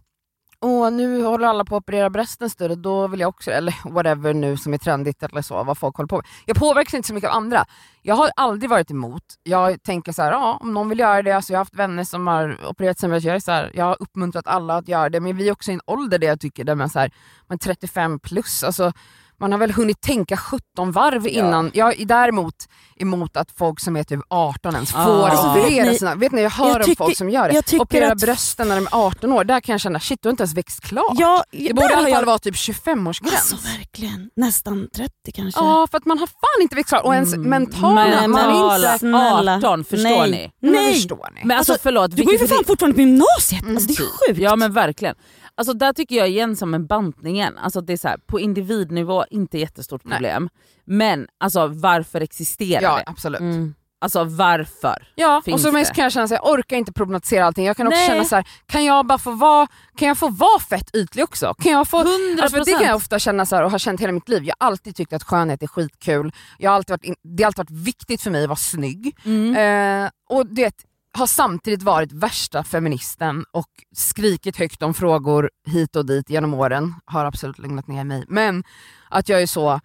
Åh, nu håller alla på att operera brösten större, då vill jag också, eller whatever nu som är trendigt eller så, vad folk håller på med. Jag påverkas inte så mycket av andra. Jag har aldrig varit emot. Jag tänker så här, ja om någon vill göra det, alltså jag har haft vänner som har opererat sig, jag, är så här, jag har uppmuntrat alla att göra det, men vi är också i en ålder där jag tycker, där man, så här, man är 35 plus, alltså man har väl hunnit tänka 17 varv innan. Jag är däremot emot att folk som är typ 18 ens Ah. får Alltså, vet operera ni- sina, vet ni jag hör jag om tycker- folk som gör det. jag tycker Operera att- brösten när de är 18 år, där kan jag känna shit du har inte ens växt klart. Ja, det borde i alla fall jag- vara typ 25-årsgräns. Alltså verkligen, nästan 30 kanske. Ja för att man har fan inte växt klart och ens Mm, mentala, men- man är inte... Snälla. 18, förstår Nej. ni? Men Nej. förstår ni? Men alltså, Alltså, förlåt, Du går ju för fan fortfarande på gymnasiet, Mm, alltså, det är sjukt. Ja men verkligen. Alltså där tycker jag igen som en bantningen, alltså det är så här, på individnivå inte jättestort Nej. problem. Men alltså varför existerar Ja det? absolut. Mm. Alltså varför? Ja, och så det? kan jag känna att jag orkar inte problematisera allting. Jag kan också Nej. känna så här, kan jag bara få vara, kan jag få vara fett ytlig också? Kan jag få, 100%! alltså för det kan jag ofta känna så här, och har känt hela mitt liv. Jag har alltid tyckt att skönhet är skitkul. Jag har alltid varit in, det har alltid varit viktigt för mig att vara snygg. Mm. Eh, och det har samtidigt varit värsta feministen och skrikit högt om frågor hit och dit genom åren. Har absolut lugnat ner mig. Men att jag är så,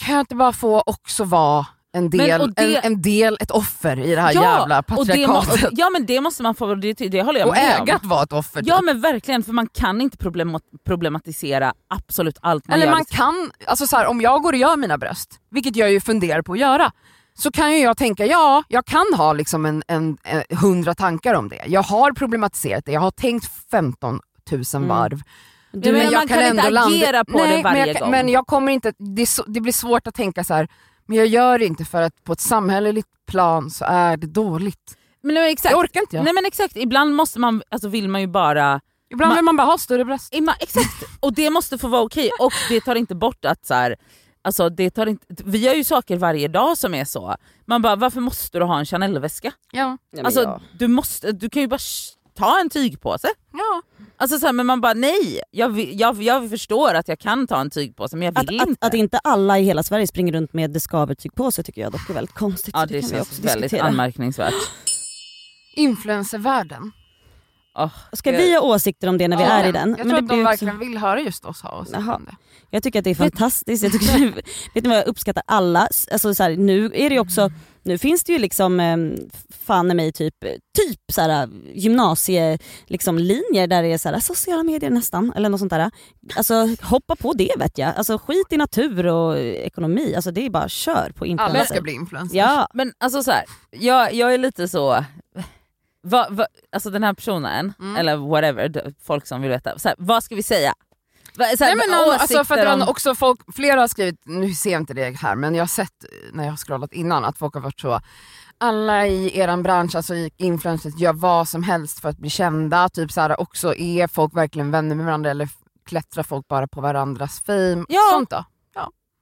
kan jag inte bara få också vara en del, och det- en, en del, ett offer i det här Ja, jävla och må, patriarkatet. och, [laughs] ja men det måste man få, det, det håller jag Och med om. att vara ett offer. Ja typ. men verkligen, för man kan inte problem, problematisera absolut allt man Eller gör. man kan, alltså så här, om jag går och gör mina bröst, vilket jag ju funderar på att göra, så kan ju jag tänka, ja jag kan ha liksom en, en, en hundra tankar om det. Jag har problematiserat det, jag har tänkt 15 000 Mm. varv. Ja, men man kan inte agera på det Nej, varje men jag, gång. Men jag kommer inte, det, så, det blir svårt att tänka så här. men jag gör det inte för att på ett samhälleligt plan så är det dåligt. men, men exakt. Det orkar inte jag. Nej men exakt, ibland måste man, alltså vill man ju bara Ibland man- vill man bara ha större bröst. Exakt, och det måste få vara okej och det tar inte bort att så här, alltså det tar inte, vi gör ju saker varje dag som är så. Man bara varför måste du ha en Chanel-väska? Ja. Alltså ja. du, måste, du kan ju bara ta en tygpåse. Ja. Alltså så här, men man bara nej, jag, jag, jag förstår att jag kan ta en tygpåse men jag Att, vill att, inte. att inte alla i hela Sverige springer runt med Discover-tyg på sig tycker jag dock är väldigt konstigt. ja det vi känns också väldigt diskutera. anmärkningsvärt. Influencervärlden. Oh, Ska vi ha åsikter om det när vi Ja, är i den? Jag Men tror det att de också- verkligen vill höra just oss ha åsikter Jaha. om det. Jag tycker att det är fantastiskt. Jag tycker, vet ni vad jag uppskattar alla? Alltså så här, nu är det också, nu finns det ju liksom eh, fan i mig typ, typ så här, gymnasie liksom, linjer där det är så här, sociala medier nästan eller något sånt där. Alltså hoppa på det vet jag. Alltså skit i natur och ekonomi, alltså det är bara kör på influencer. Alla ska bli influencers. Ja, Men alltså så här, jag, jag är lite så, va, va, alltså den här personen, Mm. eller whatever, folk som vill veta, så här, vad ska vi säga? Va, så här, Nej, men någon, alltså, för att om- också folk, flera har skrivit, nu ser jag inte det här men jag har sett när jag har scrollat innan att folk har varit så alla i eran bransch, alltså influencers, gör vad som helst för att bli kända. Typ så här, också är folk verkligen vänner med varandra eller klättrar folk bara på varandras fame? Ja. Sånt då?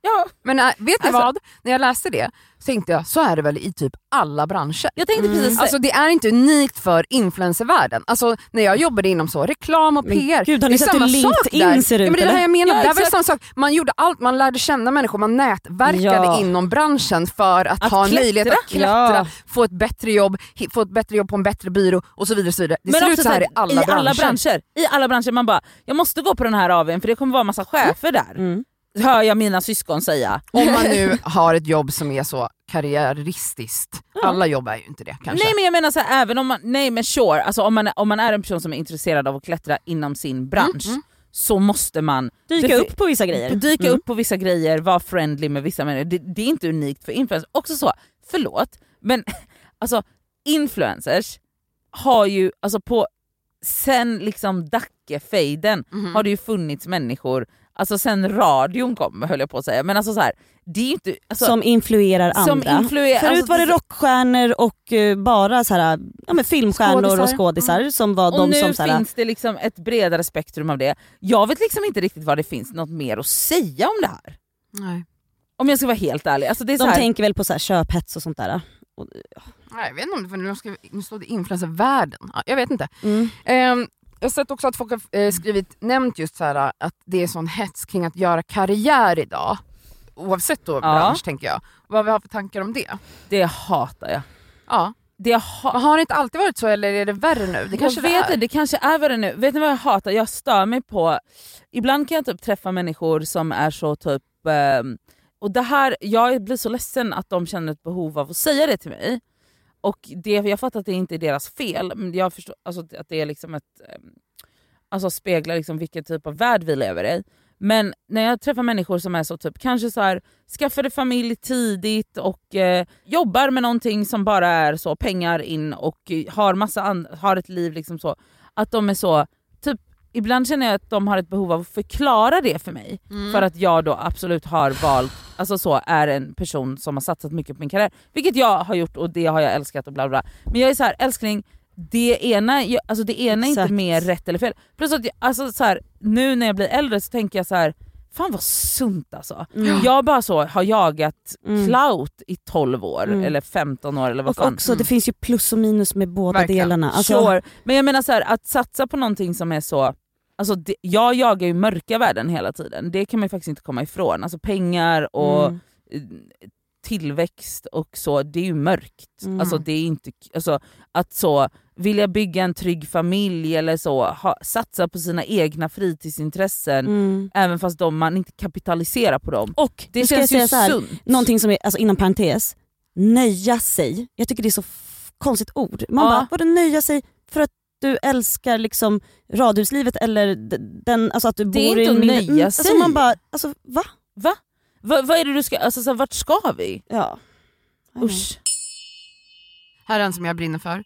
Ja, Men äh, vet ni Alltså- vad? När jag läste det så tänkte jag, så är det väl i typ alla branscher. jag tänkte Mm. precis Alltså det är inte unikt för influencervärlden. Alltså när jag jobbade inom så, reklam och Men PR. gud, har det ni är sett samma hur sak LinkedIn där. ser ut, Ja, men det är det här jag menar, Ja, det är väl exakt. samma sak. Man gjorde allt, man lärde känna människor, man nätverkade Ja. inom branschen för att, Att ha en klättra. möjlighet att klättra, Ja. få ett bättre jobb, få ett bättre jobb på en bättre byrå och så vidare. Och så vidare. Det ser ut så här i alla i branscher. alla branscher. I alla branscher. Man bara, jag måste gå på den här AWn för det kommer vara massa chefer där. Mm. Hör jag mina syskon säga. Om man nu [laughs] har ett jobb som är så karriäristiskt. Alla jobb är ju inte det kanske. Nej men jag menar så här, även om man, nej men sure, alltså om man, om man är en person som är intresserad av att klättra inom sin bransch Mm, mm. så måste man Dyka det- upp på vissa grejer. dyka Mm. upp på vissa grejer, vara friendly med vissa människor. Det, det är inte unikt för influencers. Också så, förlåt, men [laughs] alltså influencers har ju, alltså på, sen liksom Dacke-fejden Mhm. har det ju funnits människor, alltså sen radion kom höll jag på att säga, men alltså så här, det är inte... Alltså, som influerar som andra. influerar- Förut alltså, var det rockstjärnor och eh, bara så här, ja, men filmstjärnor Skådisar. och skådisar som var och de nu som... Så här, finns det liksom ett bredare spektrum av det. Jag vet liksom inte riktigt vad det finns något mer att säga om det här. Nej. Om jag ska vara helt ärlig. Alltså det är så de här, tänker väl på så här, köphets och sånt där. Och, Nej, jag vet inte om det för nu, ska, nu står det influencervärlden. Ja, jag vet inte. mm. Ehm, jag har sett också att folk har eh, skrivit, nämnt just så här, att det är sån hets kring att göra karriär idag. Oavsett då bransch tänker jag. Vad vi har för tankar om det. det hatar jag. Ja. Det ha- Men har det inte alltid varit så eller är det värre nu? Det kanske jag vet det det kanske är värre nu. Vet ni vad jag hatar? Jag stör mig på... Ibland kan jag typ träffa människor som är så typ... ehm, och det här, Jag blir så ledsen att de känner ett behov av att säga det till mig. Och det, Jag fattar att det inte är deras fel, men jag förstår alltså, att det är liksom ett... Ehm, alltså speglar liksom vilken typ av värld vi lever i. Men när jag träffar människor som är så typ kanske så här skaffade familj tidigt och eh, jobbar med någonting som bara är så pengar in och har massa har ett liv liksom så. Att de är så, ibland känner jag att de har ett behov av att förklara det för mig. Mm. För att jag då absolut har valt, alltså så är en person som har satsat mycket på min karriär. Vilket jag har gjort och det har jag älskat och bla bla. Men jag är så här, älskling, det ena, alltså det ena är inte mer rätt eller fel. Plus att jag, alltså så här, nu när jag blir äldre så tänker jag så här. fan vad sunt alltså. Mm. Jag bara så har jagat Mm. clout i 12 år Mm. eller 15 år eller vad Och fan. också, det finns ju plus och minus med båda Verkligen. delarna. Alltså, Sure. Men jag menar så här, att satsa på någonting som är så... Alltså det, jag jagar ju mörka värden hela tiden, det kan man faktiskt inte komma ifrån. Alltså pengar och Mm. eh, tillväxt och så, det är ju mörkt. Mm. Alltså det är inte, alltså, att så, vilja bygga en trygg familj eller så, ha, satsa på sina egna fritidsintressen Mm. även fast de, man inte kapitaliserar på dem. Och Det känns ju säga så här, sunt. någonting som är, alltså inom parentes, nöja sig. Jag tycker det är så konstigt ord. Man Ja. bara, vadå nöja sig för att du älskar liksom radhuslivet eller den, alltså att du Det är bor inte i en att nöja Mm, Alltså sig. man bara, alltså va? Va? Va, vad är det du ska, alltså så här, vart ska vi? Ja. Usch. Här är en som jag brinner för.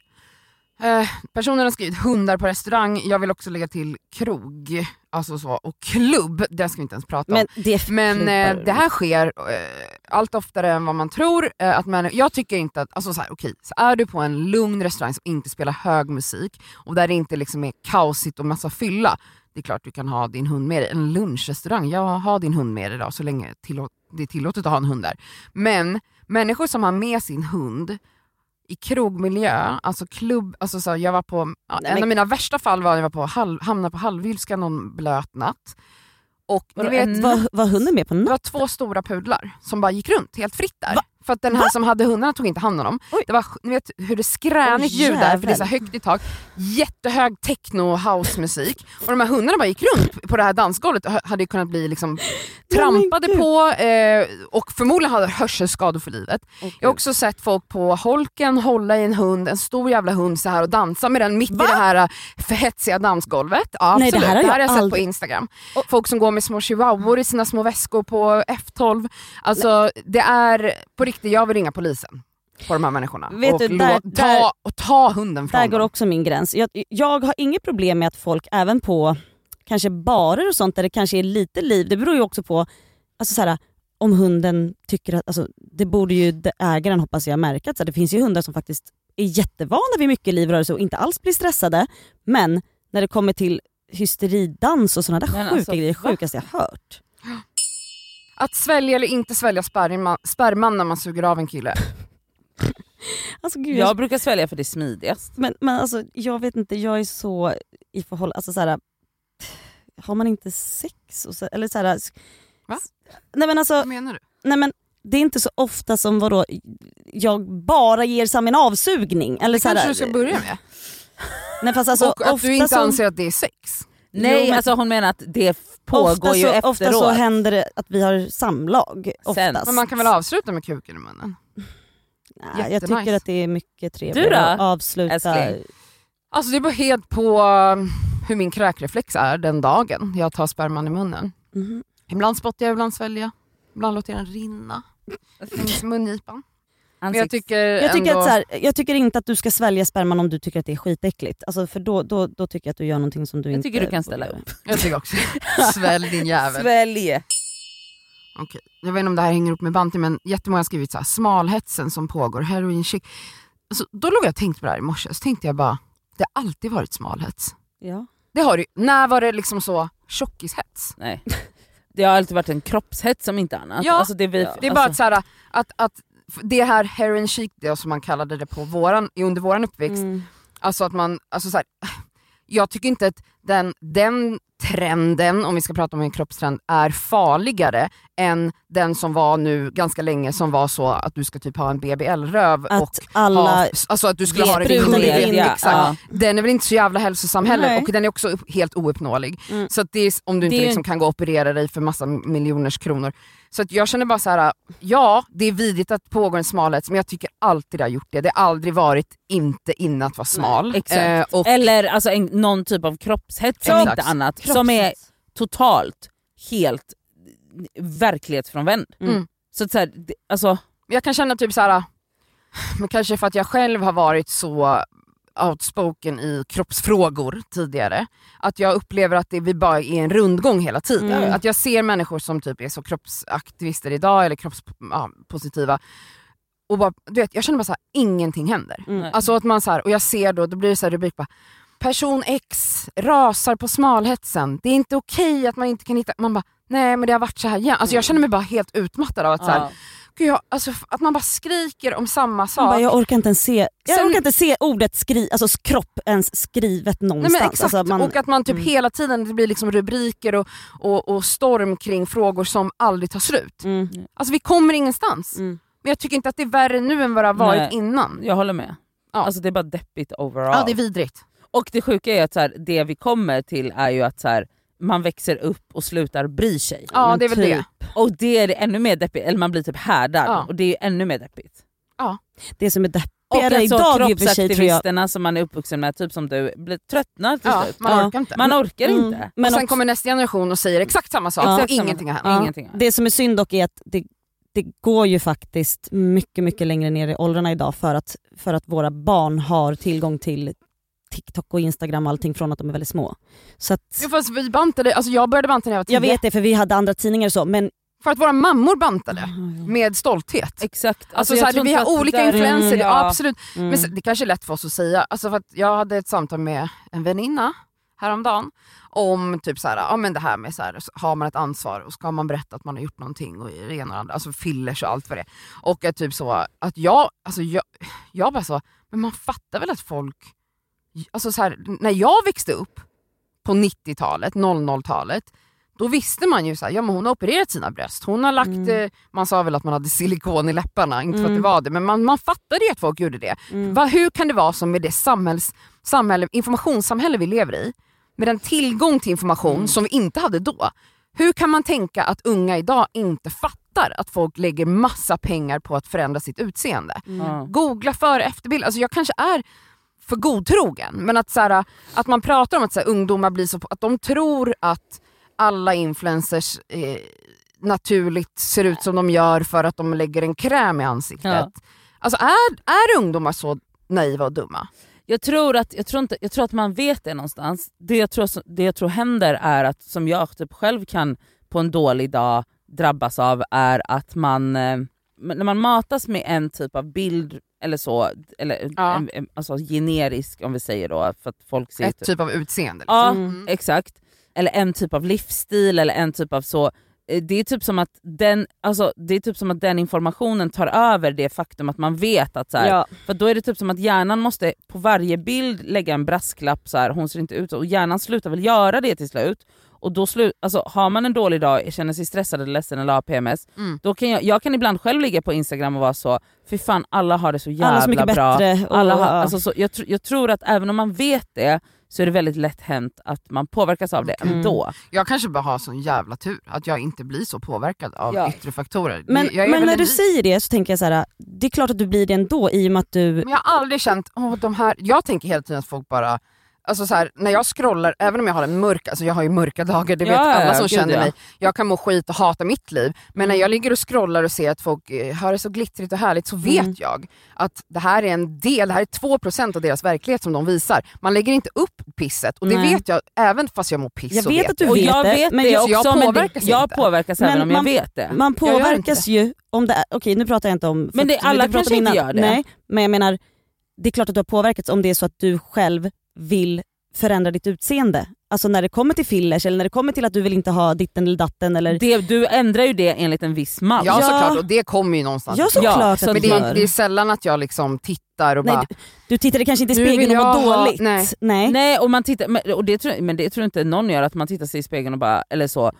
Eh, personen har skrivit hundar på restaurang, jag vill också lägga till krog alltså så, och klubb, det ska vi inte ens prata om. Men det Men eh, det här sker eh, allt oftare än vad man tror. Eh, att man, jag tycker inte att, alltså så här, okej, så är du på en lugn restaurang som inte spelar hög musik och där det inte liksom är kaosigt och massa fylla, det är klart du kan ha din hund med dig. En lunchrestaurang, ja ha din hund med dig då så länge det är tillåtet att ha en hund där. Men människor som har med sin hund i krogmiljö, alltså klubb, alltså så jag var på, Nej, en men- av mina värsta fall var när jag var på halv, hamnade på Halvylska någon blöt natt. Och ni vet, var, var hunden med på det natt? var två stora pudlar som bara gick runt helt fritt där. Va? För att den här som hade hundarna tog inte hand om dem. Oj. Det var, ni vet hur det skränigt Oj, ljud där, för det är så högt i tak. Jättehög techno och housemusik. Och de här hundarna bara gick runt på det här dansgolvet och hade kunnat bli liksom trampade på eh, och förmodligen hade hörselskador för livet. Jag har också sett folk på holken hålla i en hund, en stor jävla hund så här och dansa med den mitt Va? i det här eh, för hetsiga dansgolvet. Ja, Nej, det här har jag jag sett på Instagram. Folk som går med små chihuahuor i sina små väskor på F12. Alltså det är på riktigt, jag vill ringa polisen på de här människorna. Vet och, du, där- ta, där- och ta hunden från Där går dem. också min gräns. Jag, jag har inget problem med att folk även på kanske barer och sånt där det kanske är lite liv, det beror ju också på alltså så här, om hunden tycker att, alltså, det borde ju ägaren hoppas jag märka, att det finns ju hundar som faktiskt är jättevana vid mycket livrörelse och inte alls blir stressade. Men när det kommer till hysteridans och sådana där Men sjuka alltså, grejer, sjukaste jag hört. Att svälja eller inte svälja sperma, sperman när man suger av en kille. [laughs] Alltså, gud, Jag brukar svälja för det är smidigast. Men, men alltså, jag vet inte, jag är så i förhållande, alltså så här, har man inte sex? Och så, eller så här, Va? Nej men alltså, Vad menar du? nej men det är inte så ofta som vadå, jag bara ger Sam en avsugning. Eller Det så här, kanske du ska börja med. Nej, fast alltså, och att ofta du inte så, anser att det är sex. Nej men- alltså hon menar att det pågår ofta ju så, efteråt. Ofta så händer det att vi har samlag. Sen. Oftast. Men man kan väl avsluta med kuken i munnen? [laughs] Nej, jag tycker att det är mycket Du trevligare då, att avsluta. älskling? Alltså det beror helt på um, hur min kräkreflex är den dagen jag tar sperman i munnen. Mhm. Ibland spottar jag, ibland sväljer jag. Ibland låter jag den rinna [laughs] längs mungipan. Men jag Ansikts- tycker, Jag tycker, ändå... att så här, jag tycker inte att du ska svälja sperman om du tycker att det är skitäckligt. Alltså för då, då, då tycker jag att du gör någonting som du Jag inte tycker du kan ställa upp. Jag tycker också Svälj din [laughs] jävel. Svälj! Okej. Jag vet inte om det här hänger ihop med Banti men jättemånga har skrivit så här, smalhetsen som pågår, heroin chic. Alltså, då låg jag och tänkte på det här i morse, så tänkte jag bara, det har alltid varit smalhets. Ja. Det har det. När var det liksom så tjockishets? Nej. [laughs] Det har alltid varit en kroppshets som inte annat. Ja. Alltså det, vi, Det är bara att, alltså, så här, att, att det här heroin chic, det som man kallade det på våran, under våran uppväxt, Mm. Alltså att man, alltså så här, jag tycker inte att den, den trenden, om vi ska prata om en kroppstrend, är farligare än den som var nu ganska länge som var så att du ska typ ha en BBL-röv och alla... ha, alltså att du skulle ha det kullen, ja. Ja. Den är väl inte så jävla hälsosam heller Nej. och den är också helt ouppnåelig. Mm. Så det är, om du inte Det liksom kan gå och operera dig för massa miljoners kronor. Så att jag känner bara så här: ja det är vidrigt att det pågår en smalhet men jag tycker alltid det har gjort det. Det har aldrig varit inte inne att vara smal. exakt. Eh, Eller alltså en, någon typ av kroppshets om inte annat. Som är totalt, helt verklighetsfrånvänd. Mm. Så, att så här, alltså, jag kan känna typ så här, men kanske för att jag själv har varit så outspoken i kroppsfrågor tidigare, att jag upplever att det vi bara är en rundgång hela tiden. Mm. Att jag ser människor som typ är så kroppsaktivister idag eller kroppspositiva och bara, du vet, jag känner bara så här, ingenting händer. Mm. Alltså att man så här, och jag ser då, då blir det så här rubrik bara Person X rasar på smalhetsen, det är inte okej att man inte kan hitta... Man bara, nej men det har varit så här igen. Alltså jag känner mig bara helt utmattad av att, så här, gud, jag, alltså, att man bara skriker om samma sak. bara, jag orkar inte ens se, jag Sen- orkar inte se ordet skri, alltså kropp ens skrivet Nej, någonstans. men exakt, Alltså man, och att man typ Mm. hela tiden, det blir liksom rubriker och, och, och storm kring frågor som aldrig tar slut. mm, Alltså vi kommer ingenstans. mm. Men jag tycker inte att det är värre nu än vad det har varit Nej. innan. Jag håller med. Ja. Alltså det är bara deppigt overall. Ja det är vidrigt. Och det sjuka är att så här, det vi kommer till är ju att så här, man växer upp och slutar bry sig. Ja men det är väl typ. det. Och det är ännu mer deppigt, eller man blir typ härdad Ja. och det är ännu mer deppigt. Det som är Och deppigare alltså idag i och för sig tror jag. som man är uppvuxen med, typ som du, blir tröttnar till Ja, slut. man Ja. orkar inte. Man orkar Mm, inte. Men och sen också- kommer nästa generation och säger exakt samma sak Ja. och ingenting har hänt. Ja. Det som är synd dock är att det, det går ju faktiskt mycket, mycket längre ner i åldrarna idag för att, för att våra barn har tillgång till TikTok och Instagram och allting från att de är väldigt små. Så att, Jo, fast vi bantade, alltså jag började banta när jag var tio. jag vet det för vi hade andra tidningar och så men... För att våra mammor bantade med stolthet. Exakt. Alltså, jag så här, vi har olika influenser, Mm, ja. ja. absolut. Mm. Men det kanske är lätt för oss att säga, alltså för att jag hade ett samtal med en väninna häromdagen om typ så här, ja, men det här med så här, har man ett ansvar och ska man berätta att man har gjort någonting och det ena och andra, alltså fillers och allt vad det är. Och att typ så, att jag, alltså jag, jag bara så, men man fattar väl att folk, alltså så här, när jag växte upp på 90-talet, 00-talet, då visste man ju att ja, men hon har opererat sina bröst, hon har lagt, Mm. eh, man sa väl att man hade silikon i läpparna, inte för att Mm. det var det, men man, man fattade ju att folk gjorde det. Mm. Va, hur kan det vara som med det samhälls, samhälle, informationssamhälle vi lever i, med den tillgång till information Mm. som vi inte hade då, hur kan man tänka att unga idag inte fattar att folk lägger massa pengar på att förändra sitt utseende? Ja. Googla före efterbild, alltså jag kanske är för godtrogen, men att, så här, att man pratar om att så här, ungdomar blir så, att de tror att alla influencers eh, naturligt ser ut som de gör för att de lägger en kräm i ansiktet. Ja. Alltså är, är ungdomar så naiva och dumma? Jag tror, att, jag, tror inte, jag tror att man vet det någonstans. Det jag, tror, det jag tror händer är att, som jag typ själv kan på en dålig dag drabbas av, är att man, eh, när man matas med en typ av bild eller så, eller Ja. en, en, alltså generisk om vi säger då, för att folk ser Ett typ av utseende. Liksom. Ja, Mm. exakt. Eller en typ av livsstil eller en typ av så. eh, det är, typ som att den, alltså, det är typ som att den informationen tar över det faktum att man vet att så här, Ja. för då är det typ som att hjärnan måste på varje bild lägga en brasklapp, så här, hon ser inte ut så, och hjärnan slutar väl göra det till slut. Och då slu, alltså, har man en dålig dag, känner sig stressad eller ledsen eller har PMS, Mm. då kan jag, jag kan ibland själv ligga på Instagram och vara så, fy fan alla har det så jävla Alla så mycket bra. bättre. Och, Alla har, alltså, så, jag, tr- jag tror att även om man vet det så är det väldigt lätt hänt att man påverkas av det Mm. ändå. Jag kanske bara har sån jävla tur att jag inte blir så påverkad av Ja. yttre faktorer. men men när du säger det så tänker jag så här: det är klart att du blir det ändå i och med att du... Men jag har aldrig känt, åh de här, jag tänker hela tiden att folk bara Alltså så här, när jag scrollar, även om jag har en mörk, alltså jag har ju mörka dagar, det vet Ja, alla som känner ja. mig. Jag kan må skit och hata mitt liv, men när jag ligger och scrollar och ser att folk eh, har det så glittrigt och härligt så vet Mm. jag att det här är en del, det här är 2% av deras verklighet som de visar. Man lägger inte upp pisset och det Nej. vet jag även fast jag mår piss Jag så vet att du Och vet jag det, vet men det just- också, jag men det, påverkas jag påverkas Men även om jag man- vet det. Man Jag påverkas ju om det är, okej nu pratar jag inte om... Men det- alla kanske inte gör det. Nej, men jag menar, det är klart att du har påverkats om det är så att du själv vill förändra ditt utseende. Alltså när det kommer till fillers eller när det kommer till att du vill inte ha ditten eller datten eller... det. Du ändrar ju det enligt en viss mall. Ja, Ja. såklart och det kommer ju någonstans. Ja Ja, såklart så att men det, är- det är sällan att jag liksom tittar och Nej, bara, du, du tittade kanske inte i spegeln vill och ha- dåligt. nej. Nej. Nej, och man tittar, men, och det tror, men det tror jag inte någon gör, att man tittar sig i spegeln och bara, eller så,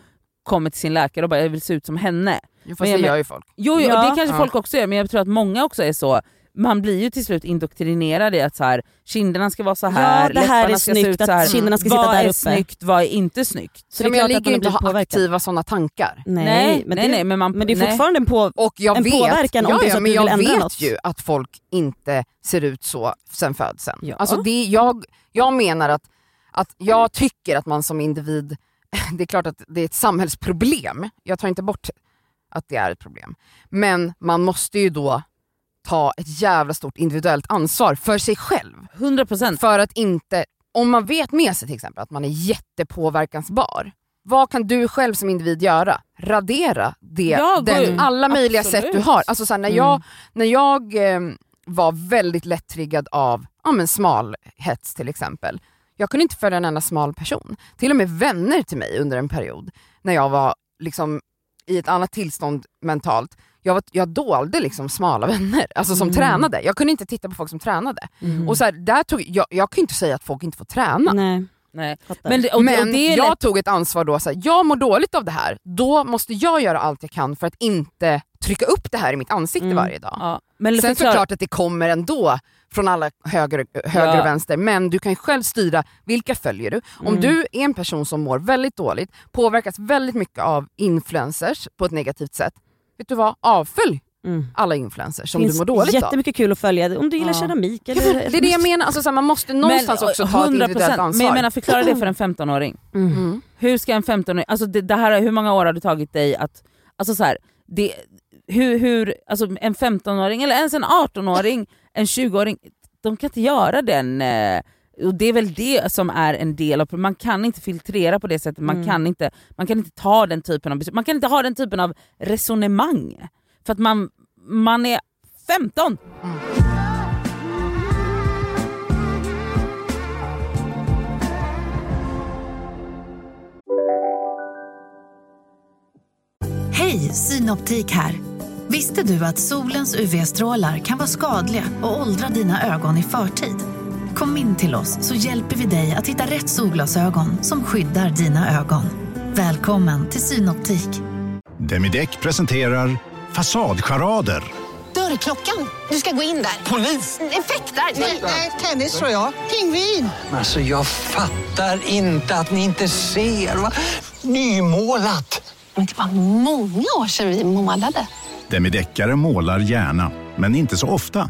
kommer till sin läkare och bara jag vill se ut som henne. jo, fast Men det gör ju folk. Jo, jo Ja. det kanske Ja. folk också gör, men jag tror att många också är så. Man blir ju till slut indoktrinerad i att så här, kinderna ska vara så här, Ja, det här är ska se ut snyggt, så här. att kinderna ska vad sitta där är uppe. snyggt, vad är inte snyggt? Så Ja, det men är jag klart att ligger man inte och har aktiva sådana tankar. Nej, Nej, men, nej, det, nej, men man- men det är nej. fortfarande en på... Och jag En vet, påverkan om ja, det är ja, att men du jag vet något. ju att folk inte ser ut så sen födseln. Ja. Alltså det, jag, jag menar att, att jag tycker att man som individ, [laughs] det är klart att det är ett samhällsproblem, jag tar inte bort att det är ett problem. Men man måste ju då ta ett jävla stort individuellt ansvar för sig själv. 100%. För att inte, om man vet med sig till exempel att man är jättepåverkansbar, vad kan du själv som individ göra? Radera det, Ja, den, alla möjliga Absolut. sätt du har. Alltså så här, när Mm. jag, när jag eh, var väldigt lätt-triggad av ja, men smalhets till exempel, jag kunde inte följa en enda smal person. Till och med vänner till mig under en period, när jag var liksom i ett annat tillstånd mentalt, jag, var, jag dolde liksom smala [laughs] vänner alltså som Mm. tränade. Jag kunde inte titta på folk som tränade. Mm. Och så här, där tog, jag, jag kan ju inte säga att folk inte får träna. Nej, Nej. Men, det, och, Men och det är jag lätt, tog ett ansvar då, så här, jag mår dåligt av det här, då måste jag göra allt jag kan för att inte trycka upp det här i mitt ansikte Mm. varje dag. ja, men Sen förklara- såklart att det kommer ändå från alla höger, höger Ja. och vänster, men du kan själv styra vilka följer du. Om Mm. du är en person som mår väldigt dåligt, påverkas väldigt mycket av influencers på ett negativt sätt, vet du vad? Avfölj mm. alla influencers som finns du mår dåligt av. jättemycket kul att följa, om du gillar Ja. keramik eller... men Det är det jag menar, alltså, så här, man måste någonstans också ta ett individuellt ansvar. Men jag menar förklara det för en 15-åring. Mm. mm. Hur ska en 15-åring, alltså det, det här, hur många år har det tagit dig att, alltså så här, det, hur, hur, alltså en 15-åring eller ens en 18-åring, en 20-åring, de kan inte göra den eh, och det är väl det som är en del av man kan inte filtrera på det sättet, man, Mm. kan inte, man kan inte ta den typen av man kan inte ha den typen av resonemang. För att man, man är 15! Hej, Synoptik här. Visste du att solens UV-strålar kan vara skadliga och åldra dina ögon i förtid? Kom in till oss så hjälper vi dig att hitta rätt solglasögon som skyddar dina ögon. Välkommen till Synoptik. Demideck presenterar Fasadcharader. Dörrklockan. Du ska gå in där. Polis? Effektar? Nej, tennis tror jag. Pingvin. Alltså jag fattar inte att ni inte ser. Va? Nymålat! Men det var många år sedan vi målade. Demideckare målar gärna, men inte så ofta.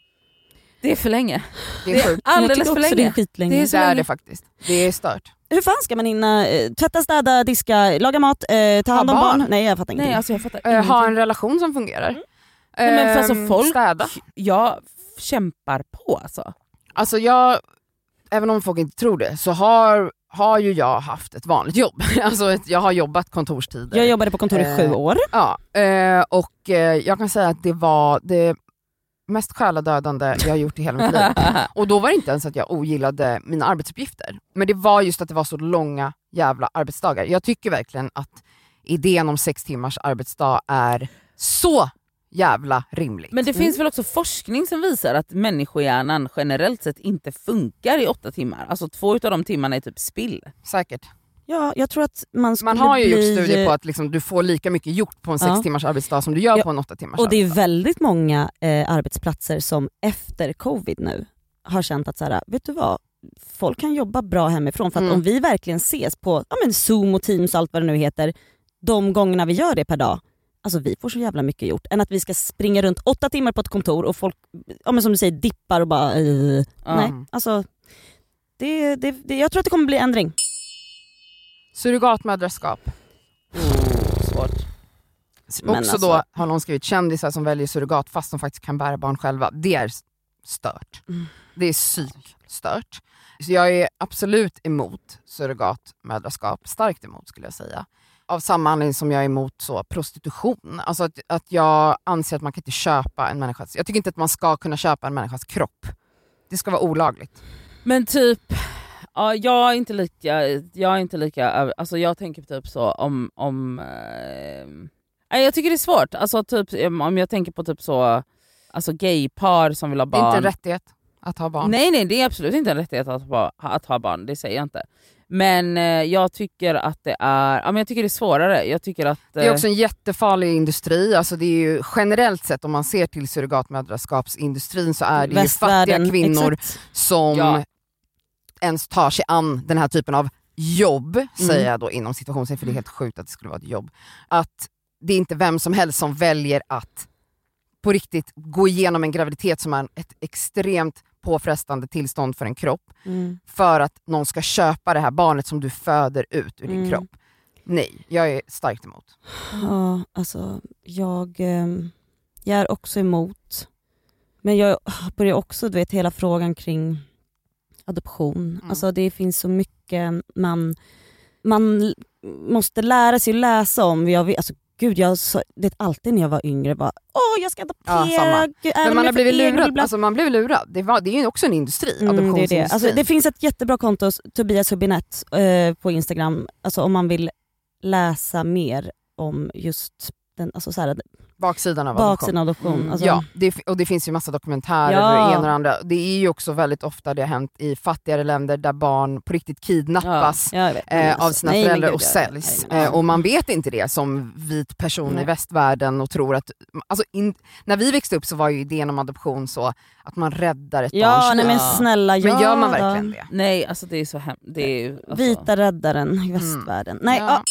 Det är för länge. Det är sjukt. Alldeles för också det är länge. skitlänge. Det är så Det är länge. det faktiskt. Det är stört. Hur fan ska man hinna eh, tvätta, städa, diska, laga mat, eh, ta Ha hand om barn? barn? Nej jag fattar ingenting. Nej, alltså jag fattar Eh, ha en relation som fungerar. Nej, men för alltså Ehm, folk, Städa. jag kämpar på alltså. Alltså jag, även om folk inte tror det, så har, har ju jag haft ett vanligt jobb. [laughs] Alltså ett, jag har jobbat kontorstider. Jag jobbade på kontor i sju Eh, år. Ja, eh, och eh, jag kan säga att det var det mest själadödande jag har gjort i hela mitt liv. [laughs] Och då var det inte ens att jag ogillade mina arbetsuppgifter. Men det var just att det var så långa jävla arbetsdagar. Jag tycker verkligen att idén om sex timmars arbetsdag är så jävla rimligt. Men det finns väl också forskning som visar att människohjärnan generellt sett inte funkar i åtta timmar. Alltså två utav de timmarna är typ spill. Säkert. Ja, jag tror att man skulle Man har ju bli... gjort studier på att liksom, du får lika mycket gjort på en sex Ja. timmars arbetsdag som du gör Ja, på en åtta timmars Och det är arbetsdag. väldigt många eh, arbetsplatser som efter covid nu har känt att så här, vet du vad, folk kan jobba bra hemifrån för att Mm. om vi verkligen ses på ja, men Zoom och Teams och allt vad det nu heter, de gångerna vi gör det per dag, alltså vi får så jävla mycket gjort. Än att vi ska springa runt åtta timmar på ett kontor och folk, ja, men som du säger, dippar och bara eh, Ja. Nej, alltså det, det, det, jag tror att det kommer bli ändring. Surrogatmödraskap. svårt. Men Också alltså- då har någon skrivit kändisar som väljer surrogat fast de faktiskt kan bära barn själva. Det är stört. Mm. Det är psykstört. Så jag är absolut emot surrogatmödraskap, starkt emot skulle jag säga. Av samma anledning som jag är emot så, prostitution. Alltså att, att jag anser att man kan inte köpa en människas, jag tycker inte att man ska kunna köpa en människas kropp. Det ska vara olagligt. Men typ, ja, jag är inte lika, jag är inte lika, alltså jag tänker typ så om, om eh, jag tycker det är svårt. Alltså typ om jag tänker på typ så, alltså gaypar som vill ha Det är barn. inte en rättighet att ha barn. Nej nej det är absolut inte en rättighet att ha, att ha barn, det säger jag inte. Men eh, jag tycker att det är, ja, men jag tycker det är svårare. Jag tycker att, Det är eh, också en jättefarlig industri. Alltså det är ju generellt sett om man ser till surrogatmödraskapsindustrin så är det ju fattiga kvinnor exakt. som Ja. Ens tar sig an den här typen av jobb, Mm. säger jag då inom situationen för det är helt sjukt att det skulle vara ett jobb. Att det är inte vem som helst som väljer att på riktigt gå igenom en graviditet som är ett extremt påfrestande tillstånd för en kropp Mm. för att någon ska köpa det här barnet som du föder ut ur din Mm. kropp. Nej, jag är starkt emot. Ja, alltså jag, ehm, jag är också emot. Men jag börjar också, du vet hela frågan kring adoption. Mm. Alltså det finns så mycket man, man måste lära sig att läsa om. Jag, alltså, gud, jag sa- det är alltid när jag var yngre bara åh jag ska adoptera. Ja. Gud, Men man har blivit lurad. Alltså man blev lurad. Det, var, det är ju också en industri, Mm, det, är det. adoptionsindustrin. Alltså, det finns ett jättebra konto, Tobias Hubinett, eh, på Instagram, alltså, om man vill läsa mer om just den, alltså, så här, Baksidan av adoption. baksidan av adoption. Mm. Alltså, Ja, det, och det finns ju massa dokumentärer Ja. och det ena och andra. Det är ju också väldigt ofta det har hänt i fattigare länder där barn på riktigt kidnappas Ja, eh, av sina nej, föräldrar gud, och säljs. nej, Eh, och man vet inte det som vit person Nej. i västvärlden och tror att... Alltså in, när vi växte upp så var ju idén om adoption så att man räddar ett Ja, barns nej men snälla Men gör man ja då. verkligen det? nej alltså det är så hemskt. Det är, ju, alltså, Vita räddaren i västvärlden. Nej, Ja. ja.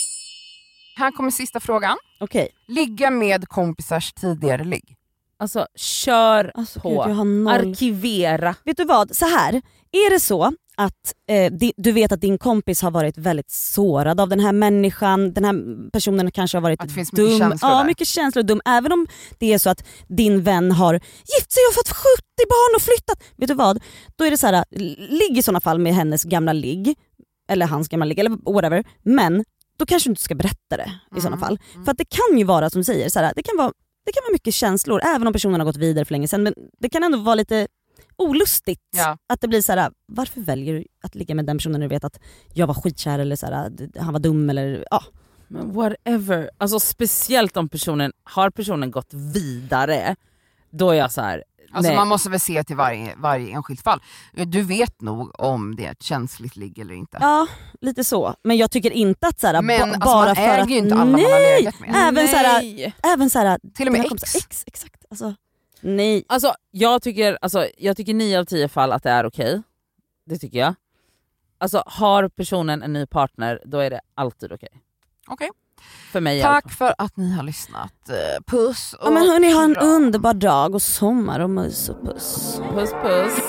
Här kommer sista frågan. okej. Ligga med kompisars tidigare ligg. alltså kör Alltså, på. gud, jag har noll. Arkivera. Vet du vad, så här. är det så att eh, di, du vet att din kompis har varit väldigt sårad av den här människan, den här personen kanske har varit Att det finns mycket dum. känslor ja, där. mycket känslor och dum. Även om det är så att din vän har gift sig och fått 70 barn och flyttat. Vet du vad? Då är det så här, ligg i sådana fall med hennes gamla ligg, eller hans gamla ligg, eller whatever. Men då kanske du inte ska berätta det i sådana Mm. fall. För att det kan ju vara som du säger, så det, kan vara, det kan vara mycket känslor även om personen har gått vidare för länge sedan. Men det kan ändå vara lite olustigt. Ja. Att det blir så här: varför väljer du att ligga med den personen när du vet att jag var skitkär eller så han var dum eller ja. Men whatever. Alltså speciellt om personen, har personen gått vidare, då är jag så här. Alltså nej. man måste väl se till varje, varje enskilt fall. Du vet nog om det är ett känsligt ligg eller inte. Ja, lite så. Men jag tycker inte att så här, Men ba- alltså, bara man för äger att ju inte alla man har nej, legat med. även så här, Nej. även så här, Till och med ex. ex. Exakt. Alltså, nej. Alltså, jag tycker, alltså, jag tycker 9 av 10 fall att det är okej. Det tycker jag. Alltså har personen en ny partner, då är det alltid okej. Okej. För mig. Tack för att ni har lyssnat. Eh, Puss och Ja, men hörni, ha en underbar dag och sommar och mys och puss. Puss puss.